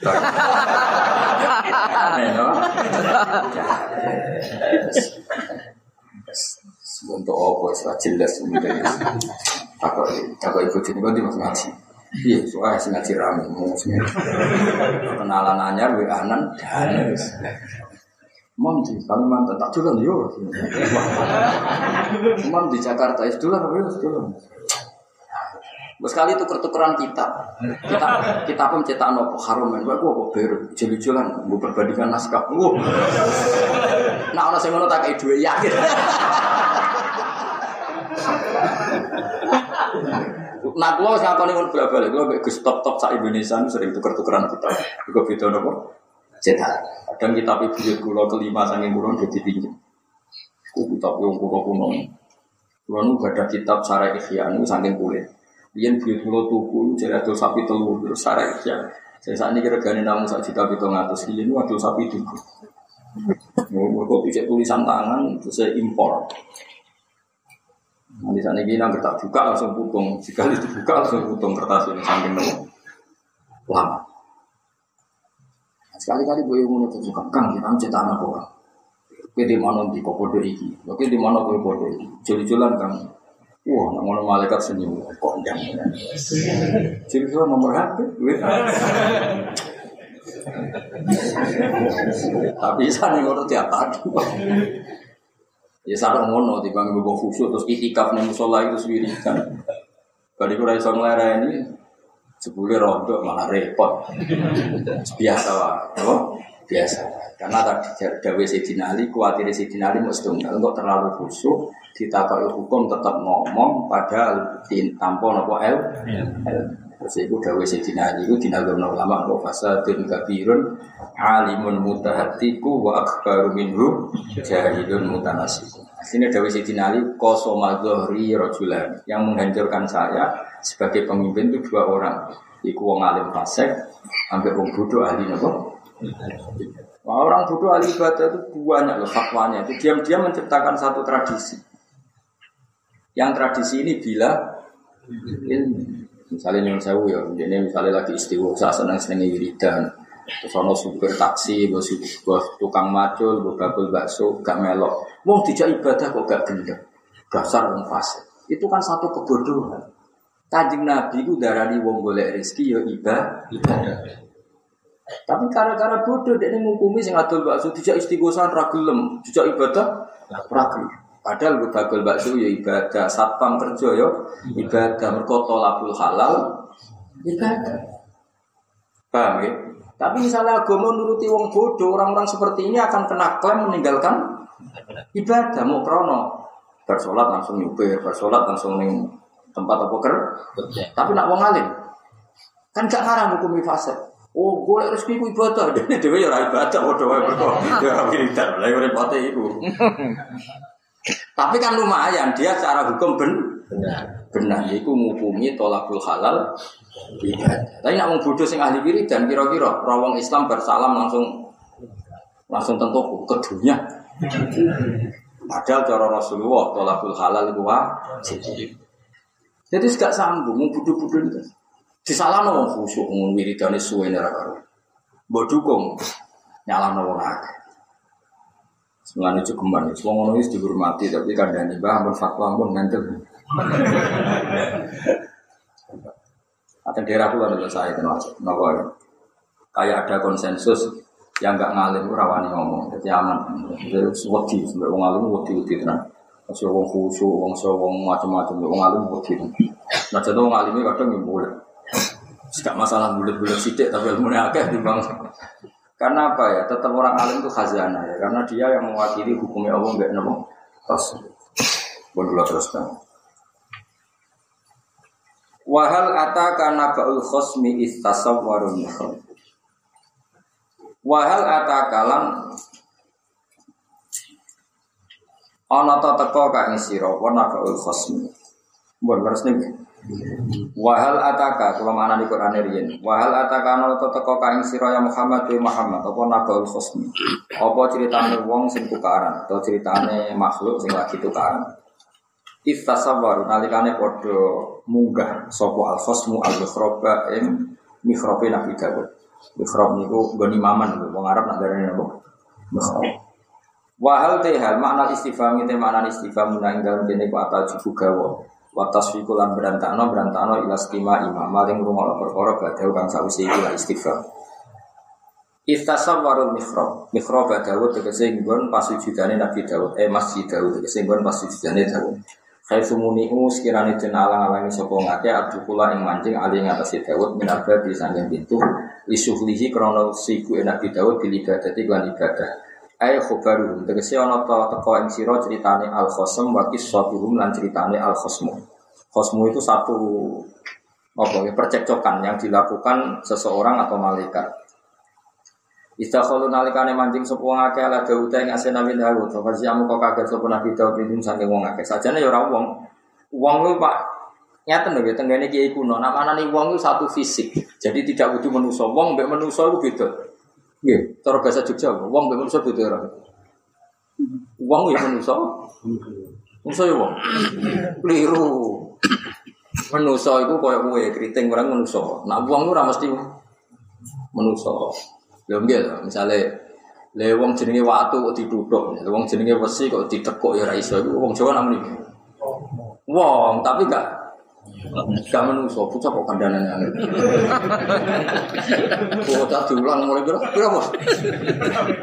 Untuk apa? Sudah jelas Takut, takut ikut ini kan mas ngaji. Iya, soalnya sih ngaji rame, mau kenalan anyar, wa anan, dan Mam di Kalimantan tak jualan yo. Mam di Jakarta itu jualan yo, jualan. Sekali itu tukeran kitab. Kita kita pun cetak nopo harum men. Gua kok beru jeli-jelan gua perbandingan naskah. Gua. Nah, ono sing ngono tak duwe yakin. Nah, kalau saya kau nih balik, kalau gus top top sa Indonesia sering tuker-tukeran kita. Gue video nopo cetak. Kadang kitab ibu kulo kelima saking kulo jadi pinjam. Ku kitab yang kulo kuno. Kulo nu ada kitab Sarai Ikhya nu saking kulit. Biyen buyut kulo tuku jadi ada sapi telur terus Sarai Ikhya. Saya saat ini kira-kira namun sak atas ini nu ada sapi tuku. Kok bisa tulisan tangan terus saya impor. Nanti saat ini nang tak buka langsung putung. Jika dibuka langsung putung kertas ini saking lama. Sekali-kali gue ngono tuh suka kang kita cetak anak orang. Kowe di mana di kok podo iki? Kowe di mana kowe podo iki? Jol-jolan kang. Wah, nak ngono malaikat senyum kok ndang. Jol-jolan nomor HP. Tapi sana ngono tiap tadi. Ya sadar ngono timbang gue khusyuk terus itikaf ning musola itu sendiri kan. Bari ora iso nglereni Sebule rontok malah repot. Biasa lah, apa? Biasa. Karena tadi Dawe Sayyidina Ali, khawatir Sayyidina Ali setunggal, untuk terlalu khusyuk, ditakoi hukum tetap ngomong, padahal tanpa nopo el. Terus itu Dawe Sayyidina Ali, itu dinagam ulama, wa fasadun kabirun, alimun mutahatiku, wa akbaru minhu, jahilun mutanasiku. Akhirnya Dawe Sayyidina Ali, kosoma zohri rojulan, yang menghancurkan saya, sebagai pemimpin itu dua orang. Iku wong alim fasek, sampai wong bodoh ahli nopo. Nah, orang bodoh ahli ibadah itu banyak loh fatwanya. Itu diam-diam menciptakan satu tradisi. Yang tradisi ini bila ilmu. Misalnya yang saya ya, ini misalnya lagi istiwa, saya senang senang wiridan. Terus ono supir taksi, bos tukang macul, bos bakul bakso, gak melok. Wong tidak ibadah kok gak gendeng. Dasar wong fasik. Itu kan satu kebodohan. Kanjeng Nabi itu darani wong golek rezeki ya ibadah. Tapi gara-gara bodoh dia ngukumi sing adol bakso tidak istighosan ra gelem, tidak ibadah ra gelem. Padahal gue bagel bakso ya ibadah, satpam kerja ya ibadah, mergo tolabul halal ibadah. Paham ya? Tapi misalnya agama nuruti wong bodoh, orang-orang seperti ini akan kena klaim meninggalkan ibadah mau krono. Bersolat langsung nyupir, bersolat langsung ning tempat apa ker. Tapi nak wong alim kan gak ngarang hukum fase. Oh, boleh rezeki ku ibadah. Dene dhewe ya ora ibadah padha wae mergo ya wiridan. Lah repote iku. Tapi kan lumayan dia secara hukum ben benar. Benar iku ngukumi tolakul halal ibadah. Tapi nak wong ahli wiridan kira-kira rawong Islam bersalam langsung langsung tentu ke dunia. Padahal cara Rasulullah tolakul halal itu. Jadi gak sanggup mau budu-budu itu. Di salah wong khusyuk wong wiridane suwe ora karo. Mbok dukung wong akeh. Semulane cukuman, wong dihormati tapi kandhane Mbah ampun fatwa ampun ngantuk. Atau daerah pula ada saya kenapa ya? Kayak ada konsensus yang nggak ngalim rawani ngomong, jadi aman. Jadi wedi, sampai wong ngalim wedi wedi tenang. Masih wong khusyuk, wong so, wong macam-macam, wong alim wedi. Nah jadi wong alimnya kadang yang boleh. Tidak masalah bulat-bulat sidik tapi ilmunya akeh di bang. Karena apa ya? Tetap orang alim itu khazanah ya. Karena dia yang mewakili hukumnya Allah nggak nemu. Terus, boleh teruskan. Wahal ataka nabaul khosmi istasawwarun Wahal ataka lan ana ta teko ka ing sira wa nabaul khosmi. Mbon leres niki. Wahal ataka kula mana di Quran riyen. Wahal ataka ana ta teko ka ing sira ya Muhammad wa Muhammad apa nabaul khosmi. Apa ceritane wong sing tukaran atau ceritane makhluk sing lagi tukaran. Iftasawar nalikane padha munggah sapa al khosmu al mikhroba ing mikhrobe Nabi Dawud. Mikhrob niku goni maman wong Arab nak darane apa? Mikhrob. Wahal tehal makna istifham itu makna istifham nang dalem dene ku atal jubu gawa. Wa tasfiqu lan berantakno berantakno ila skima imam maling rumah perkara badhe kang sausi ila istifham. Istasawwarul mikhrob Mikhrob Dawud tegese nggon pasujudane Nabi Dawud Eh masjid Dawud tegese nggon pasujudane Dawud Khai sumunihu sekiranya den alang-alangi sapa ngake abdukula ing mancing ali ngatasi Dawud min alba di sanging pintu. Lisuhlihi krono siku Nabi Dawud bil ibadati lan ibadah. Ayo khobaruhum tegese ana ta teko ing sira ceritane al khosm wa qissatuhum lan ceritane al khosmu Khosmu itu satu apa ya percekcokan yang dilakukan seseorang atau malaikat Istakhalu nalikane mancing sapa wong akeh ala Daud ing asena Nabi Daud. Siamu kok kaget sapa Nabi Daud ini saking wong akeh. Sajane ya ora wong. Wong kuwi Pak nyata lho ya tenggene kiai kuno. Namane wong itu satu fisik. Jadi tidak butuh manusa. Wong mbek manusa itu beda. Nggih, cara bahasa Jogja, wong mbek manusa beda ora. Wong ya manusa. Manusa ya wong. Keliru. Manusa itu koyo kowe keriting orang manusa. Nah wong ora mesti Menuso. Lho nggih lho, misale le wong jenenge watu kok dituthuk, wong jenenge wesi kok ditekuk ya ora iso. Iku wong Jawa namanya. Wong, tapi gak gak menuso, bocah kok kandhanan angel. Bocah diulang mulai piro? Piro, Bos?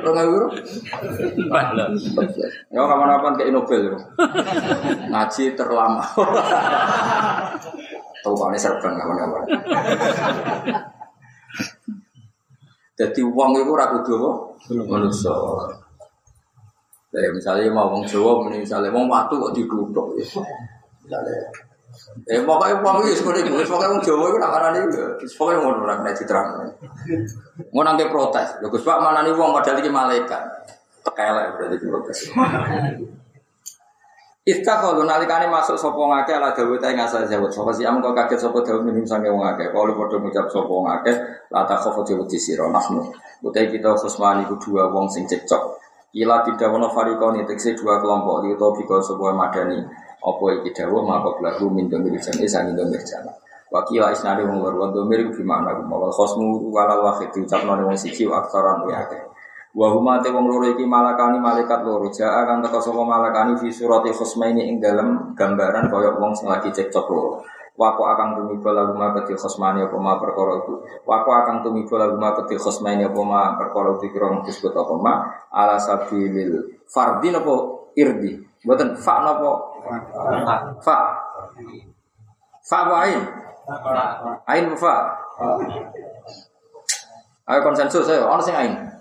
Rong ewu piro? Ya kapan-kapan kayak Nobel ya. Ngaji terlama. Tahu kane serban kapan-kapan. Jadi uang itu ragu dua manusia. Ya, misalnya mau wong Jawa, misalnya wong watu kok diduduk ya. Misalnya, eh pokoknya uang itu seperti itu, pokoknya wong Jawa itu nak nih, pokoknya mau orang kena diterang. Mau nangke protes, ya Gus Pak mana nih uang padahal ini malaikat. Tekelek berarti protes. Ista kalau nalikane masuk sopo ngake ala Dawud yang ngasal jawab. Sopo siam kau kaget sopo Dawud minum sange wong ngake. Kalau pada ngucap sopo ngake, lata jawab di siro nahnu. Utai kita khusmani ku dua wong sing cekcok. Kila tidak wono farikoni tekse dua kelompok di utopiko sebuah madani. Opo iki dawo maka belaku min domir jani sangin domir jana. Wakila isnadi wong luar domir gimana kumawal khosmu walal wahid diucapno wong siji aksaran wiyake. Wa huma te wong loro iki malakani malaikat loro jaa akan teka sapa malakani fi surati khusmaini ing dalam gambaran kaya wong sing lagi cekcok loro. Wako akan tumiba lagu ma keti khusmani apa ma perkara itu. Wako akan tumiba lagu ma keti khusmaini apa ma perkara itu kira disebut apa ma ala sabilil fardin apa irdi. Mboten fa napa? Fa. Fa wa ain. Ain fa. Ayo konsensus ayo, ono sing ain.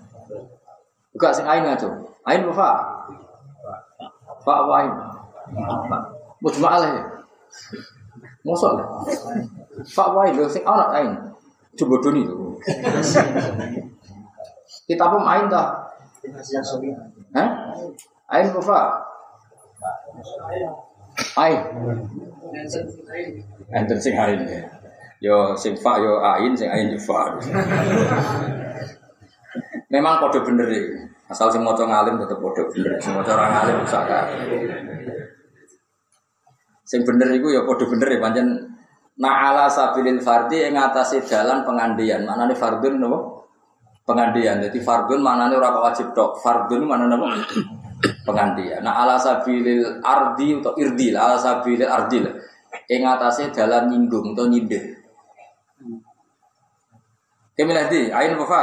Buka sing ain ngaco. Ain fa? Fa apa ain? Mujma'al ya. Mosok lah. Fa apa ain? Sing ana ain. Coba doni itu. Kita pun ain dah. Hah? Ain fa? Ain. Enten sing ain ya. Yo sing fa yo ain sing ain yo fa. Memang kode bener ya. Asal sing maca ngalim tetep kode bener. Sing maca ora ngalim usah Sing bener iku ya kode bener ya pancen Na'ala sabilil fardi yang ngatasi jalan pengandian. Mana nih fardun nopo? Pengandian. Jadi fardun mana nih orang wajib dok. Fardun mana nopo? Pengandian. Nah ala sabilil ardi atau irdil. Ala sabilil ardil. Yang ngatasi jalan nyinggung atau nyindir. Kemilih di, ain apa?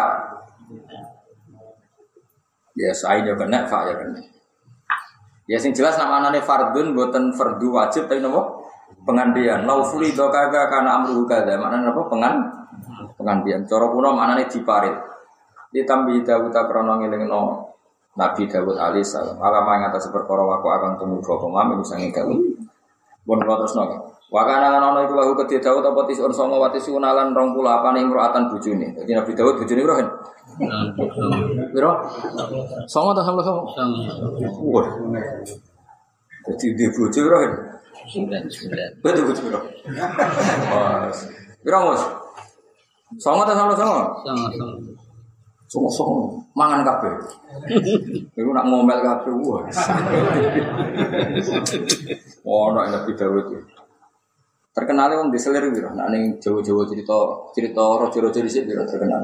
Ya sain ya kena, fa ya kena. Ya sing jelas nama nane fardun buatan fardu wajib tapi nopo pengandian. Laufuli do kagak karena amru kada mana nopo pengan pengandian. Coro kuno mana nih diparit. Ditambi Dawud krono no Nabi Dawud alaihissalam. Alama yang atas perkara waku akan tunggu pemain bisa ngikau. Bon terus nopo. Wakana lan ana iku lahu kedhe apa tisun songo wati sunalan 28 imro'atan bojone. Dadi Nabi Daud bojone piro Piro? Songo ta sama songo? Wah. Dadi dia bojo piro kan? Betul bojo piro? Wah. Piro Mus? Songo ta sama songo? Songo songo. Songo songo mangan kabeh. Iku nak ngomel kabeh wah. Oh, nak Nabi Daud itu. Terkenal wong diselir gitu. Nah ning Jawa-Jawa cerita cerita rojo-rojo di sini terkenal.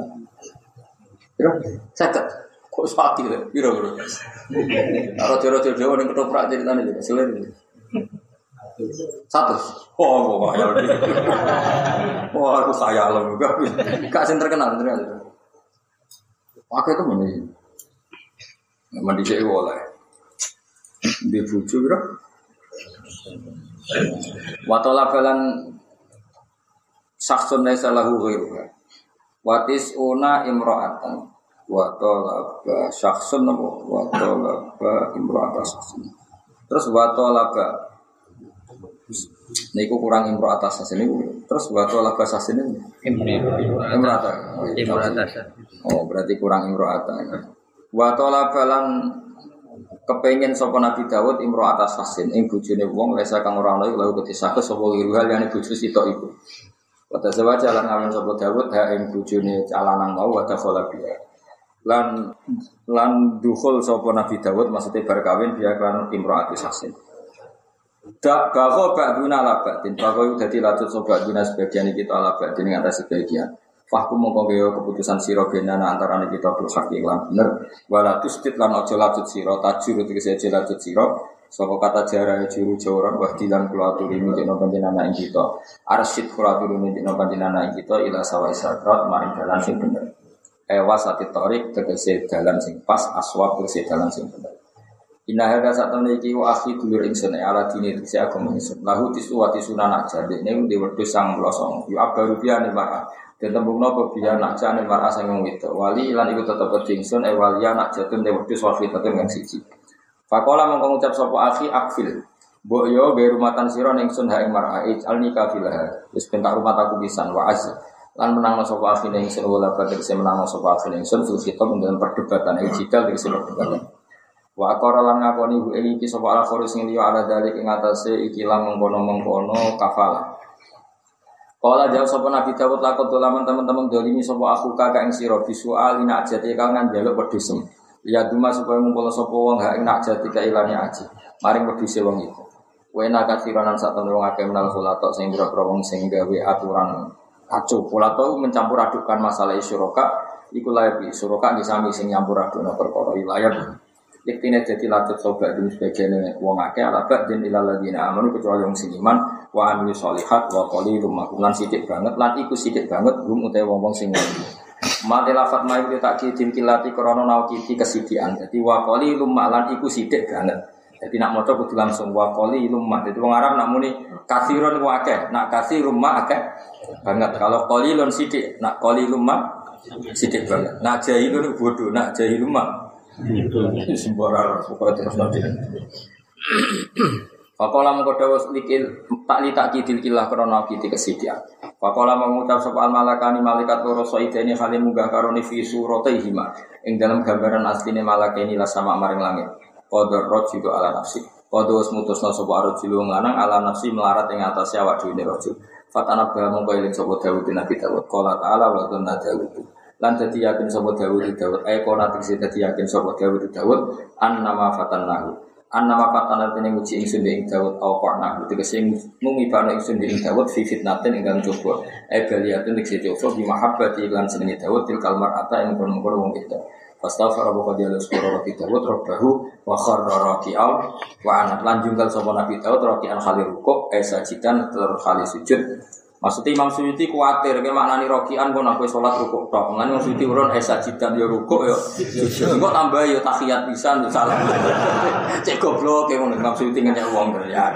Sakit. Kok sakit ya? Biro biro. Nah, rojo-rojo Jawa ning ketoprak ceritanya juga selir. Satu. Oh, kok kaya. Wah, aku saya loh juga. Kasih terkenal terkenal. Pakai itu mana? Mandi saya oleh. Di bucu biro. Watola balan saksun laisa lahu ghairuha. Watis una imro'atan. Watola ba saksun apa? Watola ba imro'atan saksun. Terus ba Niku kurang imro atas ini terus watola ba saksun ini imro'atan. Oh berarti kurang imro atas. Watola balan kepengen sapa Nabi Dawud imro atas hasin ing bojone wong lesa kang ora ana lalu ketisake sapa liru hal yang bojo sitok iku. Pada sebab jalan ngamen sapa Dawud ha ing bojone calanang mau wa dakhala biya. Lan lan dukhul sapa Nabi Dawud maksudnya berkawin dia kan imro atas hasin. Dak bago ba'duna ala ba'din. Bago itu jadi latut sobat duna sebagian kita ala ba'din Yang atas sebagian. Fahkum mongko gawe keputusan sira benana antara kita bil hak lan bener. Wala tustit lan aja latut sira tajur tegese aja latut sira sapa kata jara juru jawran wa dilan kula aturi mikno panjenengan ing kita. Arsid kula aturi mikno panjenengan ing kita ila sawa israt maring dalan sing bener. Ewa sati torik tegese dalan sing pas aswab tegese dalan sing bener. Inna hadza saat iki wa akhi dulur ingsun ala dini tegese agama ingsun. Lahu tisu wa tisuna nak jadi ning di wedhus sang melosong yu abaru biane mar'a dan tembung nopo biya nak jane mar'a sang wong itu wali lan iku tetep ingsun e wali nak jatun de wedhus wa fitatun kang siji Fakola mongko ngucap sapa akhi akfil Mbok yo be rumatan sira ning sun ha ing mar'a alni kafilah wis pentak rumah aku pisan wa az lan menang sapa akhi ning sun wala badhe menang sapa akhi ning sun fil khitab dalam perdebatan ijidal iki perdebatan Wa akara lan ngakoni bu ini iki sapa al kharis sing liya ala dalik ing atase iki lan mengkono-mengkono kafala. Kala jawab sapa Nabi Dawud lakon dolaman teman-teman dolimi sapa aku kakak ing sira bisu alina ajati kangen njaluk pedusem. Ya duma supaya ngumpul sapa wong hak nak jati ka ilani aji. Maring peduse wong iku. Wena kathiranan sak temen wong akeh menal khulatok sing boro wong sing gawe aturan kacau. Khulatok mencampur adukan masalah syuraka iku layak syuraka disami sing nyampur adukna perkara wilayah. Iktine jadi latut sobat dulu sebagian wong akeh ala ba'din ila amanu kecuali wong sing iman wa amilu sholihat wa rumah lan sidik banget lan iku sidik banget rum utai wong wong sing Mati lafat itu tak kidim kilati krono nau kiti kesidian. Jadi wa rumah lan iku sidik banget. Jadi nak moco kudu langsung wa rumah. Jadi wong Arab nak muni kathiron wa akeh, nak kathir rumah akeh banget. Kalau qalilun sidik, nak rumah sidik banget. Nak jahilun bodoh, nak jahilumah Sembarang pokoknya terus nanti. Fakola mengkodawa likil tak li tak kidil kilah krono kiti kesidian. Fakola mengucap soal malakani malaikat loro ini halim munggah karoni fi hima. Ing dalam gambaran asline malakani lah sama maring langit. Kodor juga ala nafsi. Kodor mutus no sopo arut jilu nganang ala nafsi melarat ing atas awak dhewe rojo. Fatana bah mongko eling sapa Dawud Nabi Dawud. Qala ta'ala wa tunna Dawud lan dadi yakin sapa Dawud Dawud ay kona tegese dadi yakin sapa Dawud Dawud an nama fatannahu an nama fatan artine nguji ingsun ing Dawud au qarna tegese ngumibano ingsun ing Dawud fi fitnatin ingkang coba. Ay baliyatun tegese coba bi mahabbati lan senenge Dawud til kalmar ata ing kono-kono wong itu Fastaghfara wa qad yala sura Nabi Dawud rabbahu wa kharra raki'al wa anat lan jungkal sapa Nabi Dawud raki'an khalir rukuk ay sajidan tur khalir sujud Maksudnya Imam Suyuti khawatir, kayak maknani rokian pun aku sholat rukuk tok. Mengenai Imam Suyuti urun esa jidan ya rukuk ya. Enggak tambah ya tahiyat pisan ya salah. Cek goblok kayak ngono Imam Suyuti ngenyek uang ya.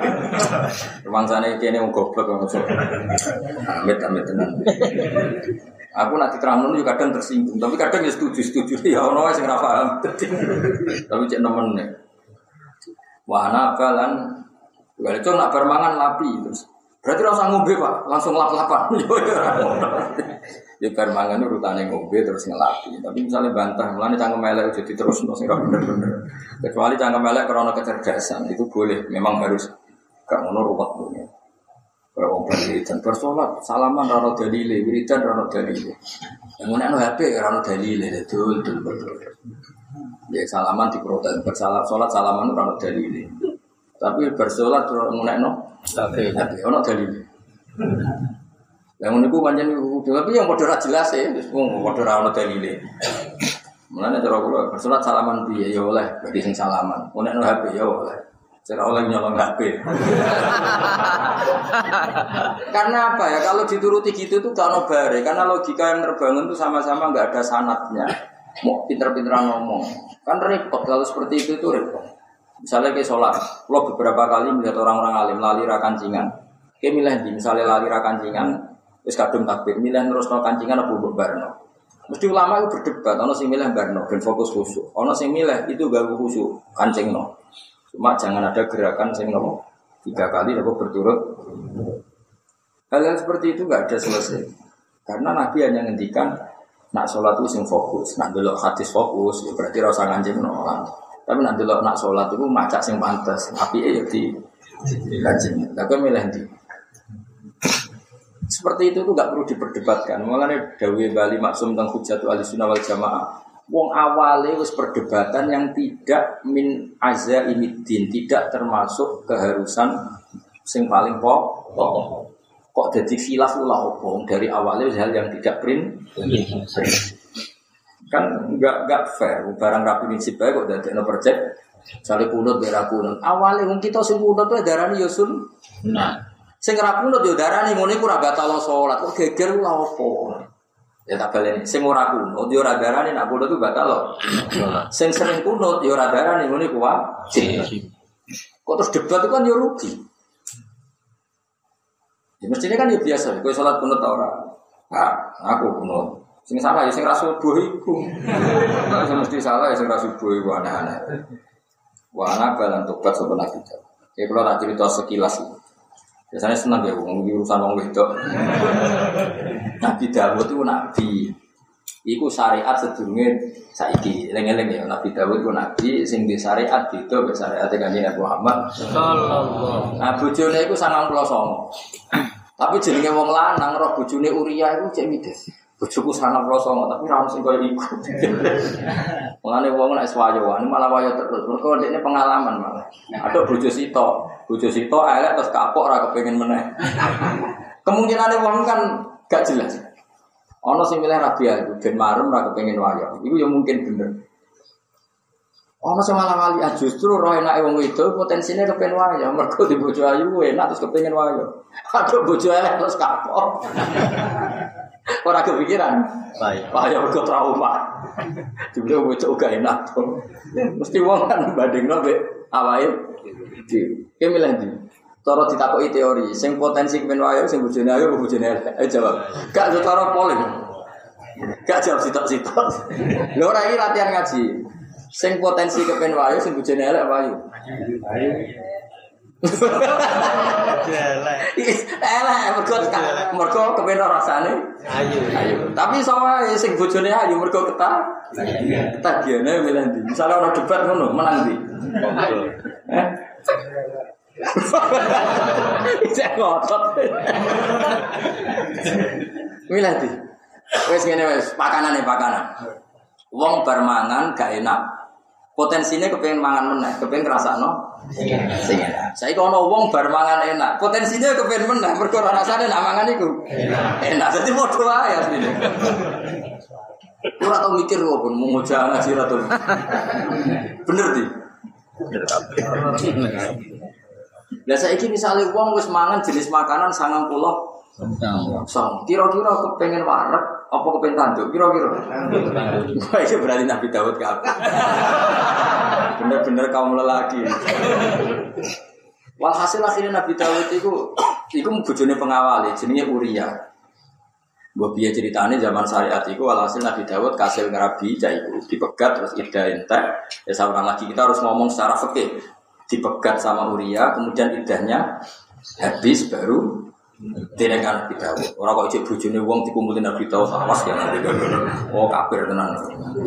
Rumah sana ini wong goblok maksud. Amit amit tenan. Aku nanti terang juga kadang tersinggung, tapi kadang ya setuju setuju. Ya ono sing ora paham. Tapi cek nemen nih. Wah, nabalan. Kalau itu nak bermangan lapi terus. Berarti rasa ngombe pak, langsung lap-lapan. ya bar mangan urutane ngombe terus ngelapi. Tapi misalnya bantah, mulane cangkem melek jadi terus nasi bener-bener. Kecuali cangkem melek karena kecerdasan itu boleh, memang harus gak ngono ruwet punya. Kalau orang wiridan bersolat, salaman rano dalile, wiridan rano dalile. Yang mana HP rano dalile, betul betul betul. Ya salaman di bersalat sholat salaman rano dalile. Tapi bersolat mulai no, tapi tapi ono dalil. Yang niku pancen tapi yang padha jelas ya, wong padha ora ono dalile. Mulane cara kula bersolat salaman piye ya oleh bagi sing salaman. Nek no HP ya oleh. Cara oleh nyolong HP. karena apa ya? Kalau dituruti gitu tuh gak ono bare. Karena logika yang terbangun tuh sama-sama nggak ada sanatnya. Mau pinter-pinteran ngomong. Kan repot kalau seperti itu itu repot. Misalnya kayak sholat, lo beberapa kali melihat orang-orang alim lali rakancingan. Kayak milih di, misalnya lali rakancingan, terus kadung takbir, milih terus no kancingan apa buat barno. Mesti ulama itu berdebat, ono sing milih barno dan fokus khusyuk, ono sing milih itu gak khusyuk, kancing no. Cuma jangan ada gerakan sing no tiga kali apa berturut. Hal-hal seperti itu gak ada selesai. Karena Nabi hanya ngendikan nak sholat itu sing fokus, nak dulu hadis fokus, ya berarti rasa ngancing no. Tapi nanti lo nak sholat itu macak sing pantas, tapi ya di kajian. Tapi milih di. Seperti itu tuh gak perlu diperdebatkan. Mengenai Dawi Bali maksum tentang hujatu al wal jamaah. Wong awalnya wis perdebatan yang tidak min azza ini din, tidak termasuk keharusan sing paling pokok. Kok jadi khilaf ulah dari awalnya hal yang tidak print kan nggak nggak fair barang rapi prinsip baik kok dari no project Sale kunut biar kunut. Awalnya wong kita sing kunut tuh darani ya sun. Nah, sing ra kunut yo darani ngono iku ora batal salat. Kok geger lha opo? Ya tak baleni. Sing ora kunut yo ora darani nak kunut tuh batal. Sing sering kunut yo ora darani ngono iku wajib. Kok terus debat itu kan yo rugi. Ya mestinya kan ya biasa, kowe salat kunut ta ora? Nah, aku kunut. Sing salah ya sing ra subuh iku. Sing mesti salah ya sing ra subuh iku aneh-aneh. Wah, anak balan tobat sebenarnya kita. Ya kalau tak cerita sekilas. Biasanya senang ya, ngomong urusan wong wedok. Nabi Dawud itu nabi. Iku syariat sedurunge saiki. Eling-eling ya Nabi Dawud itu nabi sing di syariat itu be syariat kanjeng Nabi Muhammad sallallahu. Nah bojone iku 99. Tapi jenenge wong lanang roh bojone Uria iku cek mides. Bojoku sangat rosong, tapi ramu sing koyo iku. Mulane wong nek swayoan malah wayo terus. Mergo ini pengalaman malah. Ada bojo sito, bojo sito elek terus kapok ora kepengin meneh. Kemungkinan wong kan gak jelas. Ono sing milih rabi aku ben marem ora kepengin wayo. Iku ya mungkin bener. Ono sing malah wali ah, justru roh enake wong itu potensinya kepen wayo. Mergo di bojo ayu enak terus kepengin wayo. Ada bojo elek terus kapok. Orang kepikiran. Baik. Pak ya mergo trauma. Dibeli bocah uga enak tuh. Mesti wong kan banding nabe awake. Ki milih ndi? Cara ditakoki teori, sing potensi kemen wayo sing bojone ayo bojone. Ayo jawab. Gak cara polling. Gak jawab sitok-sitok. Lho ora iki latihan ngaji. Sing potensi kepen wayo sing bojone elek wayo. Ayo. Elek. Elek mergo mergo kepen rasane. Ayo. Ayo. Tapi sama sing bojone ayu mergo ketah. Ketagiane milih ndi? Misale ana debat ngono, menang ndi? Eh? Cek ngotot. Milih ndi? Wes ngene wes, pakanan nih pakanan. Wong bar mangan gak enak. Potensinya kepengen mangan meneh, kepengen ngrasakno sing enak. Saiki ana wong bar mangan enak, potensinya kepengen meneh mergo rasane nak mangan iku enak. Dadi padha wae asline. Ora tau mikir kok pun mau ngaji ngaji ra Bener di. Lah saiki misale wong wis mangan jenis makanan 90 Sang, kira-kira kepengen warak apa kepengen tanduk? Kira-kira. Wah, itu berarti Nabi Dawud ke apa? Bener-bener kaum lelaki. Walhasil akhirnya Nabi Dawud itu, itu bujone pengawali, jenenge Uria. Buat biaya ceritanya zaman syariat itu walhasil Nabi Dawud kasih ngerabi itu dipegat terus ida entek. Ya seorang lagi kita harus ngomong secara fikih. Dipegat sama Uria, kemudian idahnya habis baru tidak kan Nabi Dawud. Orang kok ijek bujune wong dikumpulin Nabi Dawud awas ya Dawud. Oh kafir tenan.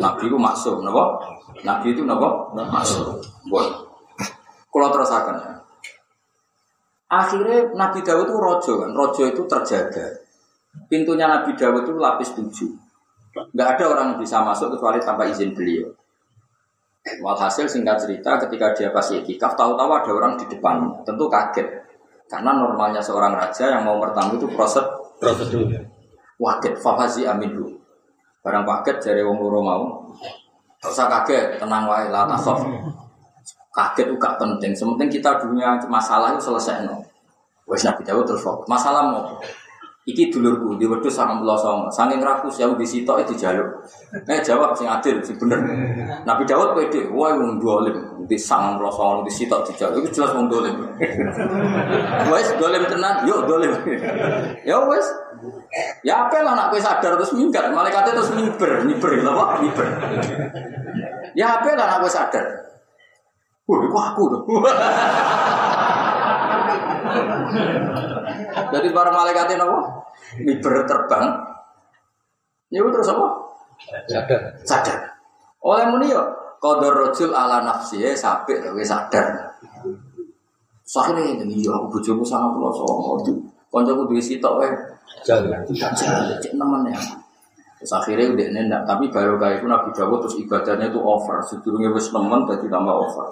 Nabi itu maksum, napa? Nabi itu napa? Maksum. Bon. Kalau terasakan ya. Akhirnya Nabi Dawud itu rojo kan. Rojo itu terjaga. Pintunya Nabi Dawud itu lapis tujuh. Gak ada orang yang bisa masuk kecuali tanpa izin beliau. Walhasil singkat cerita ketika dia pas itikaf tahu-tahu ada orang di depan, tentu kaget. Karena normalnya seorang raja yang mau bertamu itu proses prosedur. Waket fahazi aminu. Barang paket dari wong loro mau. Gak usah kaget, tenang wae lah tasof. Kaget itu gak penting. Sementing kita dunia masalah itu selesai no. Wes Nabi Dawud terus. Masalah mau. Iki dulurku di wedhus sangat belas sama. Saking rakus ya di sitok itu jaluk. Eh jawab sing adil sing bener. Nabi Dawud pede, wah wong dolim di sangat belas sama di sitok dijaluk. Itu jelas wong dolim. Wes dolim tenan, yuk dolim. ya wes. Ya apa lah nak sadar terus minggat, malaikatnya terus mimper, mimper, apa? Mimper. Ya apa lah nak sadar. Wah, aku tuh. Jadi para malaikat ini apa? Miber terbang. Ya terus apa? Sadar. Sadar. Oleh muni yo kodor rojul ala nafsi ya sabik wis sadar. Soalnya ini ya aku bojomu sama pulau songo tuh. Koncoku duwe sitok wae. Jalan. Jalan. Cek nemen ya. Terus akhirnya udah nendak, tapi baru kayak itu Nabi Dawud terus ibadahnya itu over. Sebelumnya wis nemen jadi tambah over.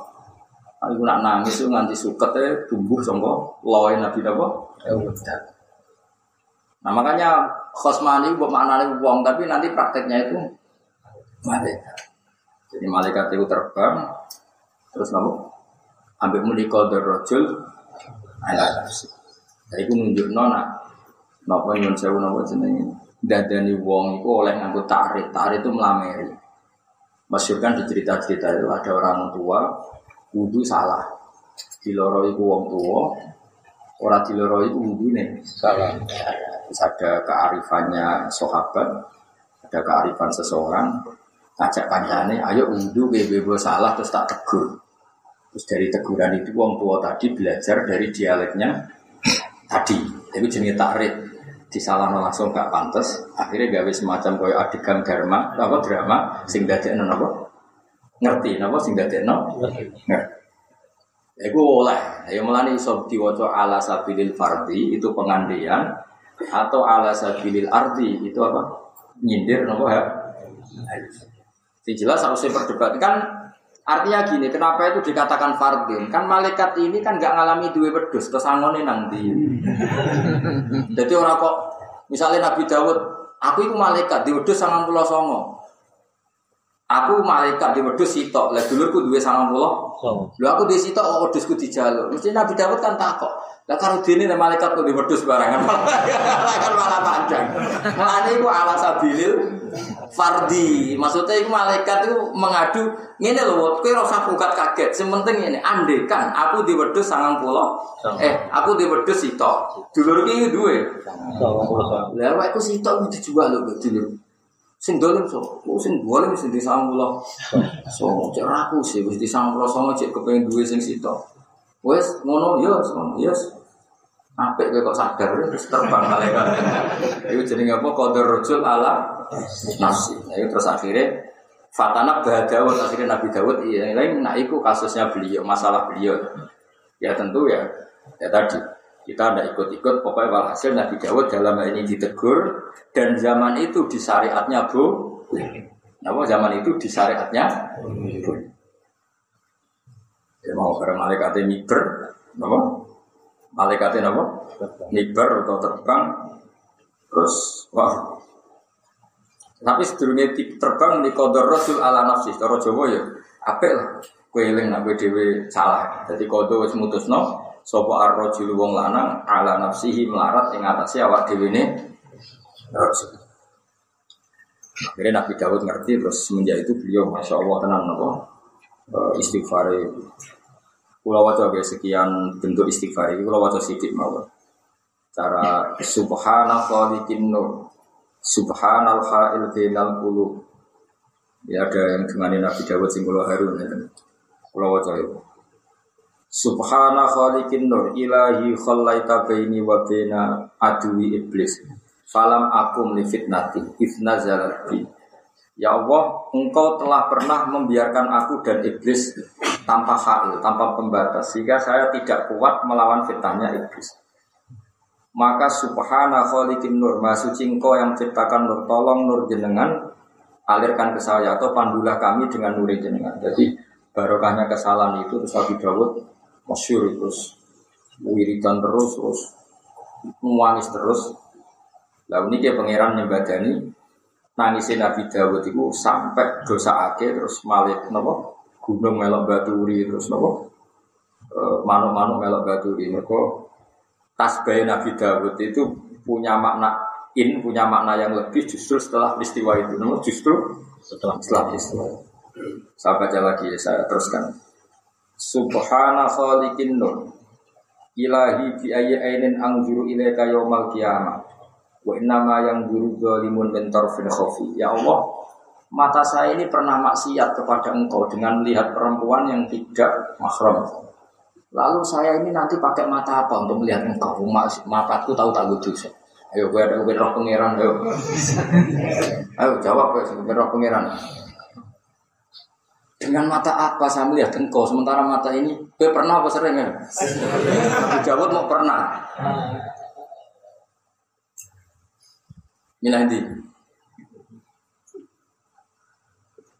Aku nak nangis itu nganti suket ya tumbuh songko loin Nabi Dawud. Nah makanya khosmani buat maknanya uang, tapi nanti prakteknya itu malaikat. Jadi malaikat itu terbang, terus nopo ambil dari rojul, ala nafsi. Jadi itu nunjuk nona, nopo nyun sewu nopo jenenge. Dadani wong itu oleh nganggo tarik, tarik itu melameri. Masyur kan di cerita-cerita itu ada orang tua wudhu salah. Di loro itu wong tua, orang di loro itu wudhu nih salah. Terus ada kearifannya sahabat, ada kearifan seseorang, ngajak kancane, ayo wudhu bebo salah terus tak tegur. Terus dari teguran itu wong tua tadi belajar dari dialeknya tadi. Tapi jenis takrit salah langsung gak pantas. Akhirnya gawe semacam koyo adegan drama, apa drama sing dadekno napa? Ngerti napa sing dadekno? Ngerti. Ya gue oleh, ya melani iso diwaca ala sabilil fardi itu pengandian atau ala sabilil ardi itu apa? Nyindir nopo ya? Si jelas harus diperdebatkan Artinya gini, kenapa itu dikatakan fardin? Kan malaikat ini kan nggak ngalami dua wedus, terus angone nanti. Jadi orang kok, misalnya Nabi Dawud, aku itu malaikat di wedus sangat pulau songo. Aku malaikat di wedus sitok, lah dulurku dua sangat pulau. Lu aku di sitok, oh wedusku di jalur. Mesti Nabi Dawud kan takut. Lah karo dene malaikat kok di wedhus barangan kan malah panjang. Mulane iku ala sabilil fardi. Maksudnya iku malaikat itu mengadu ngene lho, kowe ora usah kaget. Sing penting ngene, andekan aku di wedhus 90. Eh, aku di wedhus sitok. Dulur iki duwe 90. Lah awakku sitok kudu dijual lho dulur. Sing dolim so, ku sing dolim sing di 90. So, cek aku sih wis di 90 songo cek kepengin duwe sing sitok. Wes ngono ya, ngono ya. Apik kowe kok sadar terus terbang malaikat. Iku jenenge apa? Qadar rajul ala nafsi. Nah, itu terus akhirnya Fatana Dawud akhirnya Nabi Dawud iya lain nah itu kasusnya beliau masalah beliau ya tentu ya ya tadi kita ada ikut-ikut pokoknya walhasil Nabi Dawud dalam hal ini ditegur dan zaman itu di syariatnya bu Nah, zaman itu di syariatnya Ya mau ke malaikat miber, apa? Malaikat apa? Miber atau terbang, terus wah. Tapi sedurungnya terbang di kodor rasul ala nafsi, kalau Jawa ya, apa lah? Kue eling salah. Jadi kodo wis mutusno, sopo arrojul wong lanang ala nafsihi melarat ing atasnya awak ini rasul. Akhirnya Nabi Dawud ngerti terus semenjak itu beliau masya Allah tenang nopo uh, istighfar Pulau wajah sekian bentuk istighfar ini pulau wajah sedikit mau cara subhana khaliqin nur subhanal ha'il bainal ya ada yang dengan Nabi Dawud sing kula harun ya. Pulau wajah itu subhana khaliqin nur ilahi khallaita baini wa baina adwi iblis falam akum li fitnati ifna zalati Ya Allah, engkau telah pernah membiarkan aku dan iblis tanpa hal, tanpa pembatas, sehingga saya tidak kuat melawan fitnahnya iblis. Maka subhana khaliqin nur, suci engkau yang menciptakan nur, tolong nur jenengan, alirkan ke saya, atau pandulah kami dengan nur jenengan. Jadi barokahnya kesalahan itu, terus Nabi Dawud, masyur terus, wiridan terus, terus, menangis terus. Lalu ini pangeran nyembadani, nangisnya Nabi Dawud itu sampai dosa ake terus malik nopo gunung melok baturi terus nopo e, manuk-manuk melok baturi. Mereka tasbih Nabi Dawud itu punya makna in punya makna yang lebih justru setelah peristiwa itu nopo justru setelah setelah peristiwa. Saya baca lagi saya teruskan Subhana khaliqin nur ilahi bi ayyi ainin anzuru ilaika yaumal qiyamah Wa nama yang guru dolimun mentor fin khofi. Ya Allah, mata saya ini pernah maksiat kepada engkau dengan melihat perempuan yang tidak mahram. Lalu saya ini nanti pakai mata apa untuk melihat engkau? Mataku tahu tak lucu. Ayo, gue ada roh pangeran, ayo. jawab gue roh pangeran. Dengan mata apa saya melihat engkau? Sementara mata ini, gue pernah apa sering ya? Jawab mau pernah. Milah di.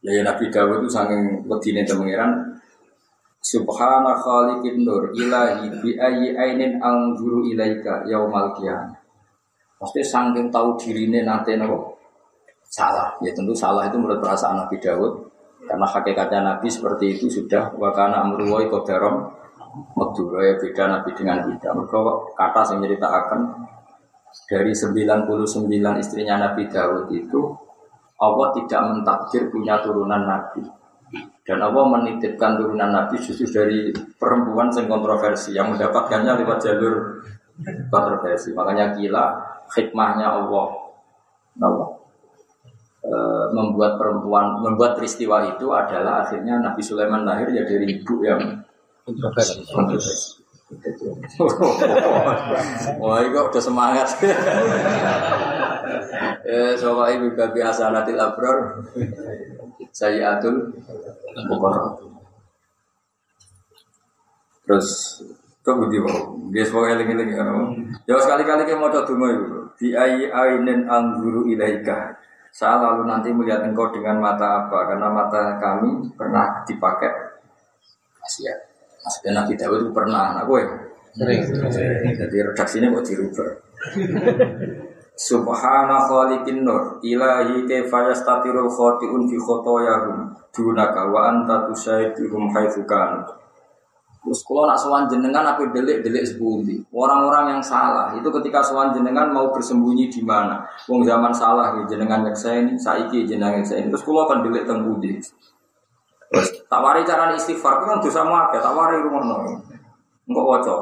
Ya, ya Nabi Dawud itu saking wedine temengiran Subhana khaliqin nur ilahi bi ayyi ainin anzuru ilaika yaumal qiyamah. Pasti saking tahu dirine nanti nopo salah. Ya tentu salah itu menurut perasaan Nabi Dawud. Karena hakikatnya Nabi seperti itu sudah wakana amruwai kodarom Madura ya beda Nabi dengan kita. Mereka kata yang ceritakan dari 99 istrinya Nabi Dawud itu Allah tidak mentakdir punya turunan Nabi. Dan Allah menitipkan turunan Nabi justru dari perempuan yang kontroversi yang mendapatkannya lewat jalur kontroversi. Makanya gila hikmahnya Allah. Allah e, membuat perempuan, membuat peristiwa itu adalah akhirnya Nabi Sulaiman lahir ya dari ibu yang kontroversi. Wah, udah semangat. eh, soalnya ibu babi asanatil abror. Saya atul Terus Kau budi mau, dia sebagai lagi lagi kan? Ya sekali-kali kita mau coba itu. Di ayi ainin angguru ilaika. Saya lalu nanti melihat engkau dengan mata apa? Karena mata kami pernah dipakai. Asia. Maksudnya Nabi Dawud itu pernah, nah gue sering. Jadi redaksinya kok dirubah. Subhana khaliqin nur ilahi kaifa yastatirul khati'un fi khotoyahum dunaka wa anta tusaidihum haitsu kanu. Terus kalau nak sowan jenengan apa delik-delik sepundi. Orang-orang yang salah itu ketika sowan jenengan mau bersembunyi di mana? Wong zaman salah ya jenengan saya ini, saiki jenengan saya ini. Terus kalau kan delik teng Terus tawari cara istighfar kan dosa tak tawari rumah nol. Enggak wajah.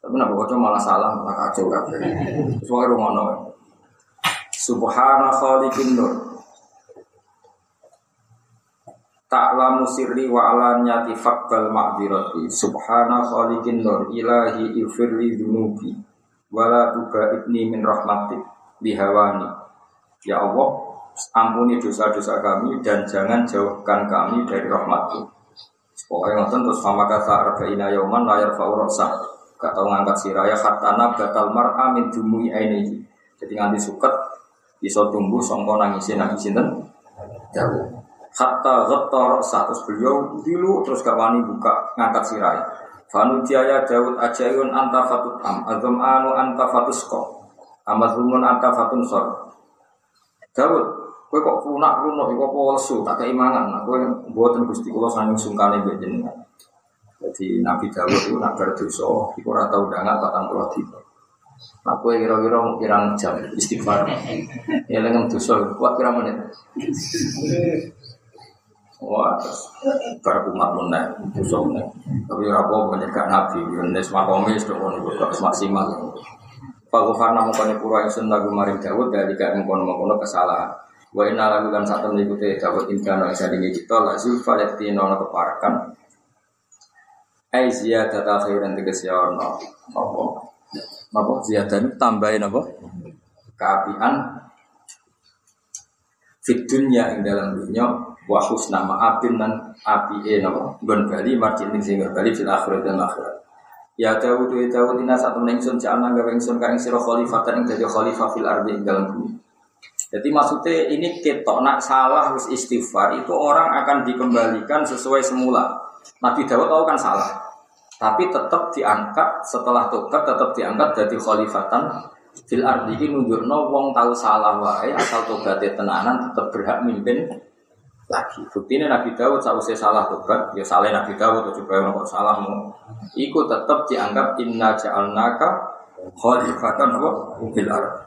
Tapi nak wajah malah salah, malah kacau kan. Terus rumah nol. Subhana khaliqin nur. Ta'lamu sirri wa alanyati faqbal ma'dirati Subhana khaliqin nur ilahi ifirli dunubi Wala tubaidni min rahmatik bihawani Ya Allah ampuni dosa-dosa kami dan jangan jauhkan kami dari rahmatmu. Pokoknya nonton terus sama kata arba'ina yauman layar faurasa. Gak tau ngangkat siraya khatana batal mar'a min dumui ini. Jadi nganti suket bisa tumbuh songko nangisin nangisin dan jauh. Hatta ghatta terus beliau dulu terus gak wani buka ngangkat siraya. Fanu jaya Daud ajayun anta fatut am azam anu anta fatusko amat anta fatun sor. Daud Kowe kok lunak lunak kok apa lesu tak keimangan. Nah, kowe mboten Gusti kula saking sungkane mbek jenengan. Jadi Nabi Dawud itu nak berdosa, iku ora tau ndangat patang puluh dina. Nah, kowe kira-kira kirang jam istighfar. Ya lengan dosa kuat kira menit. Wah, bar umat lunak dosa meneh. Tapi ora apa Nabi, nes makomis tok ngono maksimal. Pak Gufar namun kone pura yang sunnah gumaring Dawud dari gak mengkono-mengkono kesalahan. Wa inna lagu lan satu mengikuti Dawud ingkana isa dingi kita la zulfa yakti nono keparakan Ai ziyadata khairan tegesi ono Apa? Apa ziyadah tambahin apa? Keapian Fit dunya ing dalam dunia Wa husna ma'abin dan api e napa? Gon bali marjin ing sing bali fil akhirat dan akhirat. Ya Dawud ya Dawud ina satu nengsun ja'alna gawe ingsun ka ing sira khalifatan ing dadi khalifah fil ardi ing dalam bumi. Jadi maksudnya ini ketok nak salah harus istighfar itu orang akan dikembalikan sesuai semula. Nabi Dawud tahu kan salah, tapi tetap diangkat setelah tobat tetap diangkat jadi khalifatan fil ardi. Ini nunjukno wong tahu salah wae asal tobatnya tenanan tetap berhak mimpin lagi. Buktinya Nabi Dawud sausai salah tobat, ya salah Nabi Dawud coba yang kok salahmu. Iku tetap dianggap inna ja'alnaka khalifatan fil ardi.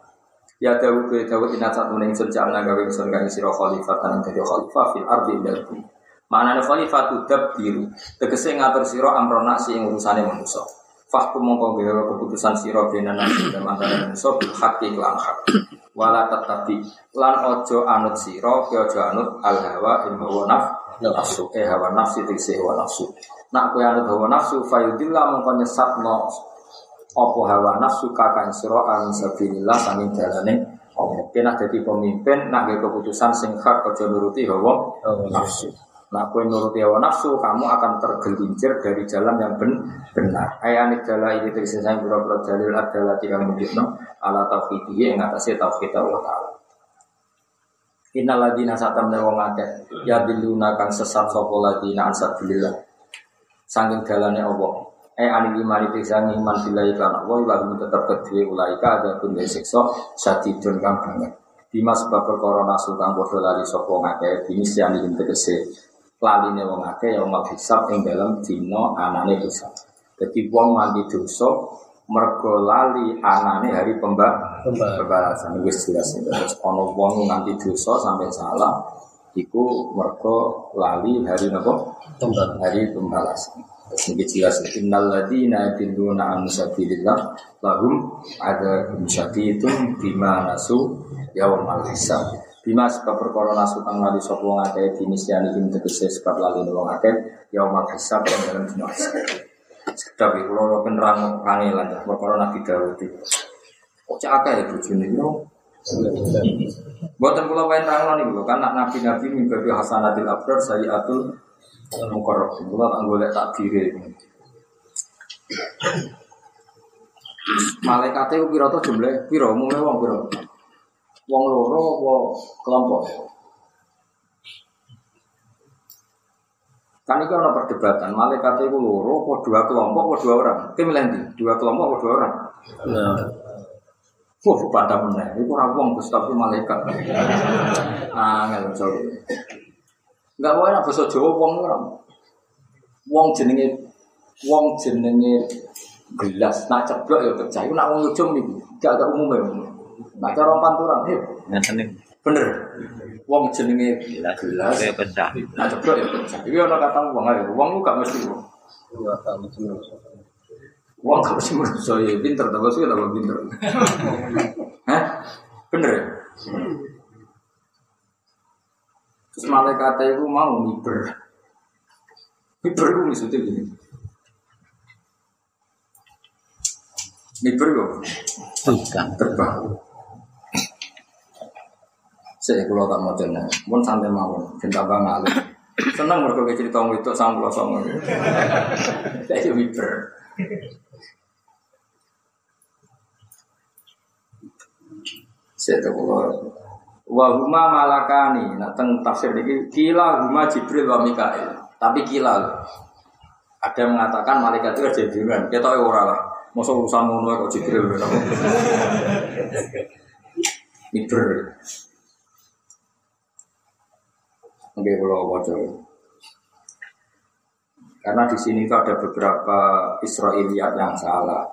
Ya Dawud ya Dawud ina saat mening sun jamna gawe sun kang sira khalifah kan dadi khalifah fil ardi dal bumi. Manane khalifah tu biru tegese ngatur sira amrona ing urusane manusa. Fahkum mongko gawe keputusan sira bena nasi dan antara manusa bil haqqi lan hak. Wala tetapi lan ojo anut sira ojo anut al hawa in hawa naf nafsu eh hawa nafsi tegese hawa nafsu. Nak kowe anut hawa nafsu fayudillah mongko nyesatno apa hawa nafsu kakang sira an sabilillah sanging dalane apa kena dadi pemimpin nak keputusan sing hak aja nuruti hawa nafsu Nah, kue nuruti hawa nafsu, kamu akan tergelincir dari jalan yang ben benar. Ayat adalah ini terisi saya berapa dalil adalah tiga mujibno ala tauhidiyya yang atasnya tauhid Allah Taala. Inna ladina satam wong akeh ya biluna kang sesat sapa ladina ansabilillah. Sanging dalane Allah eh anil iman itu sang iman billahi kan Allah wa tetap kedue ulaika ada pun siksa satidun kang banget Bima sebab perkara nasu kang padha lali sapa ngakeh binis yang tegese laline wong akeh ya mal hisab ing dalam dina anane hisab. Dadi wong mandi dosa mergo lali anane hari pemba pembalasan. Wis jelas. Terus ana wong nganti dosa sampai salah iku mergo lali hari napa? Hari pembalasan. Ini jelas innal ladina yadilluna an sabilillah lahum ada itu bima nasu yaumal hisab bima sebab perkara nasu kang lali sapa wong akeh dinisyani ing tegese sebab lali wong akeh yaumal hisab yang dalam dina hisab sekedap iki kula penerang kangelan perkara Nabi Dawud iki. Kok cak akeh ya bojone yo Buatan kula wae terang niku kan nabi-nabi mimpi hasanatil abrar sayiatul Mukorok, kula tak golek tak diri. Malaikat itu piro to jumlah piro mulai wong piro. Wong loro wong kelompok. Kan itu ada perdebatan, malaikat itu loro, kok dua kelompok, kok dua orang. Itu milih dua kelompok, kok dua orang. Nah. Wah, pada mana? Itu orang wong, tapi malaikat. Ah, nggak Enggak boleh nak bahasa Jawa wong ora. Wong jenenge wong jenenge gelas nak ceblok ya pecah. Iku nak wong ujung niku gak ada umumnya. Nak cara panturan, heh. Ngeten Bener. Wong jenenge gelas gelas ya pecah. Nak ceblok ya pecah. Iki ana kata wong ae. Wong lu gak mesti wong. Iya, gak mesti Wong gak mesti manusia ya pinter, tapi sih tak pinter. Hah? Bener ya? Terus malaikat itu mau miber. Miber itu maksudnya gini. Miber kok? Terbang. Terbang. Saya kalau tak mau jenak, pun santai mau, cinta banget. Senang mereka cerita itu sama pulau sama. Saya miber. Saya tahu wa huma malakani. Nah teng tafsir ini kila huma jibril wa mikail. Tapi kila. Ada yang mengatakan malaikat itu ada dengan kita ora lah. Masa urusan ngono kok jibril miber Oke, kalau wajah karena di sini itu ada beberapa Israiliyat yang salah.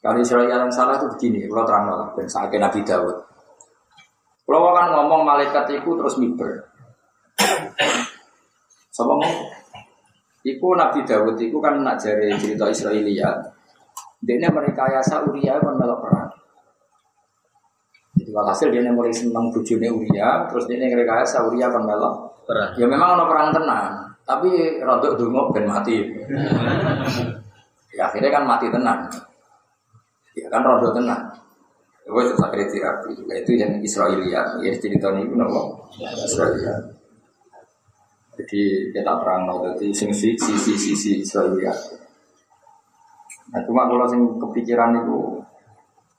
Kalau Israiliyat yang salah itu begini, kalau terang lah, dan saya Nabi Dawud. Kalau kan ngomong malaikat itu terus miber. Sama ngomong. Iku Nabi Dawud itu kan nak jari cerita Israelia. Dia mereka yasa Uria kan melok perang. Walhasil dia mulai senang bujune Uria, terus dia mereka yasa Uria kan melok perang. Ya memang ada perang tenang, tapi rodok dungo ben mati. ya akhirnya kan mati tenang. Ya kan rodok tenang. Terus akhirnya terapi. Nah, itu yang Israelia. Ya cerita ini pun apa? Israelia. Jadi kita terang nol jadi sisi sisi sisi Israelia. Nah cuma kalau sing kepikiran itu,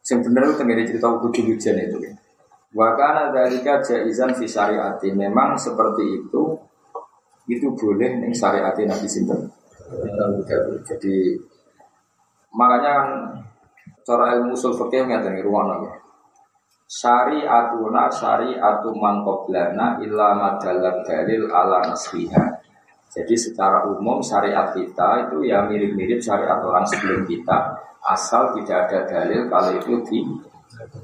sing bener itu tenggiri cerita kudu hujan itu. Wakana dari jaizan fi syariati memang seperti itu itu boleh nih syariati Nabi Sinten. Jadi makanya kan cara ilmu usul fikih ngeten ruang nabi. Syariatuna syariatu man qablana illa madalat dalil ala nasriha. Jadi secara umum syariat kita itu ya mirip-mirip syariat orang sebelum kita asal tidak ada dalil kalau itu di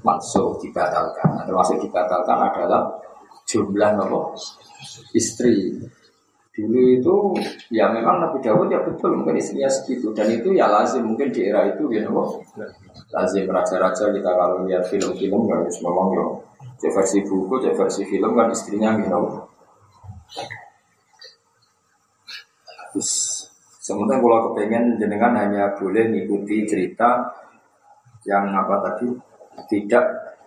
masuk dibatalkan. Nah, termasuk dibatalkan adalah jumlah nopo? Istri. Dulu itu ya memang Nabi Dawud ya betul mungkin istrinya segitu. Dan itu ya lazim mungkin di era itu ya nopo? Lazim. Raja-raja kita kalau lihat film-film memang ya. Cek versi buku cek versi film kan istrinya gitu sementara kalau kepengen jenengan hanya boleh mengikuti cerita yang apa tadi tidak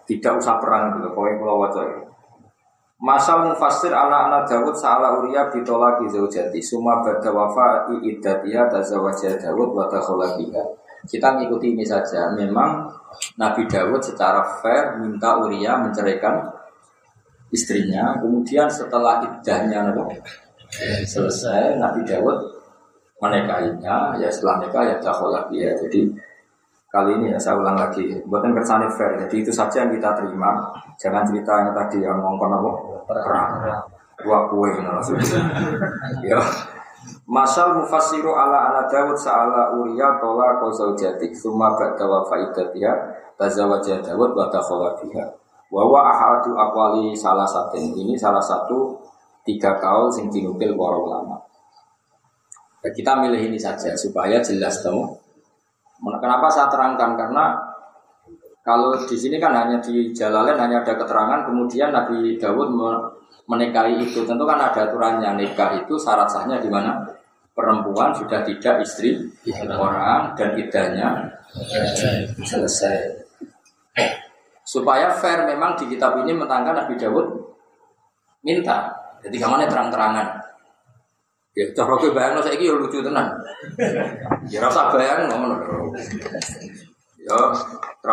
tidak usah perang gitu pokoknya kalau wajah Masal mufassir ala anak Dawud saala Uria bitola zaujati Suma bada wafa i'idatiya tazawajah Dawud wa biha. Kita mengikuti ini saja. Memang Nabi Dawud secara fair minta Uria menceraikan istrinya. Kemudian setelah iddahnya selesai Nabi Dawud menikahinya ya setelah nikah ya lagi ya. Jadi kali ini ya saya ulang lagi. Buatan kersane fair. Jadi itu saja yang kita terima. Jangan cerita yang tadi yang ngomong apa? Perang. Dua kue ya. Masal mufassiru ala ala Dawud sa'ala Uriya tola kau zaujatik Suma ba'da wa faidatiha Tazawajah Dawud wa takhola biha. Wawa ahadu akwali salah satu. Ini salah satu tiga kaul sing dinukil para ulama Kita milih ini saja supaya jelas tahu. Kenapa saya terangkan? Karena kalau di sini kan hanya di Jalalain hanya ada keterangan, kemudian Nabi Dawud menikahi itu. Tentu kan ada aturannya nikah itu syarat sahnya di mana? Perempuan sudah tidak istri orang dan idahnya selesai. Supaya fair memang di kitab ini mentangkan Nabi Dawud minta. Jadi ke mana terang-terangan ya cara gue bayang saya ini lucu tenan. Ya rasa bayang ngomong ya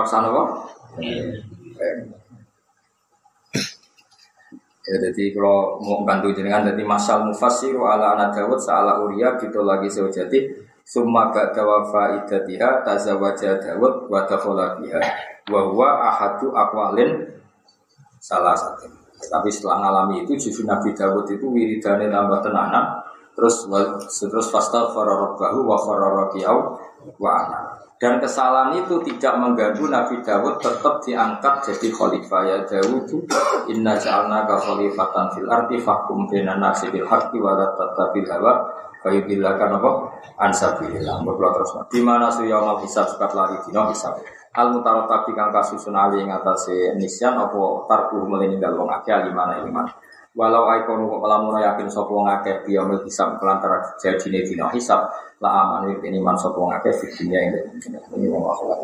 sana kok Ya, jadi kalau mau bantu jenengan jadi masal mufassiru ala anak Dawud saala Uria gitu lagi sejati. Summa ba'da wafa idatiha tazawaja Dawud wa dakhala biha. Wa huwa ahadu aqwalin salah satu. Tapi setelah ngalami itu justru Nabi Dawud itu wiridane tambah tenanan terus terus fasta fararabahu wa fararabiyau wa ana. Dan kesalahan itu tidak mengganggu Nabi Dawud tetap diangkat jadi khalifah. Ya Dawud Inna ja'alna ka khalifatan fil arti fahkum bina nasi bil haqqi wa la tattabil hawa fayudillakan apa ansabilillah berdoa terus di mana su yaumul hisab sekat lari dino hisab. Al mutarat tapi kang kasusun ali ing nisyan apa tarku meleninggal wong akeh alimana iman Walau aikonu kok lamun yakin sapa wong akeh biyaumil hisab kelantara jadine dina hisab la aman ini man sapa wong akeh fitnya ing ini wong akhirat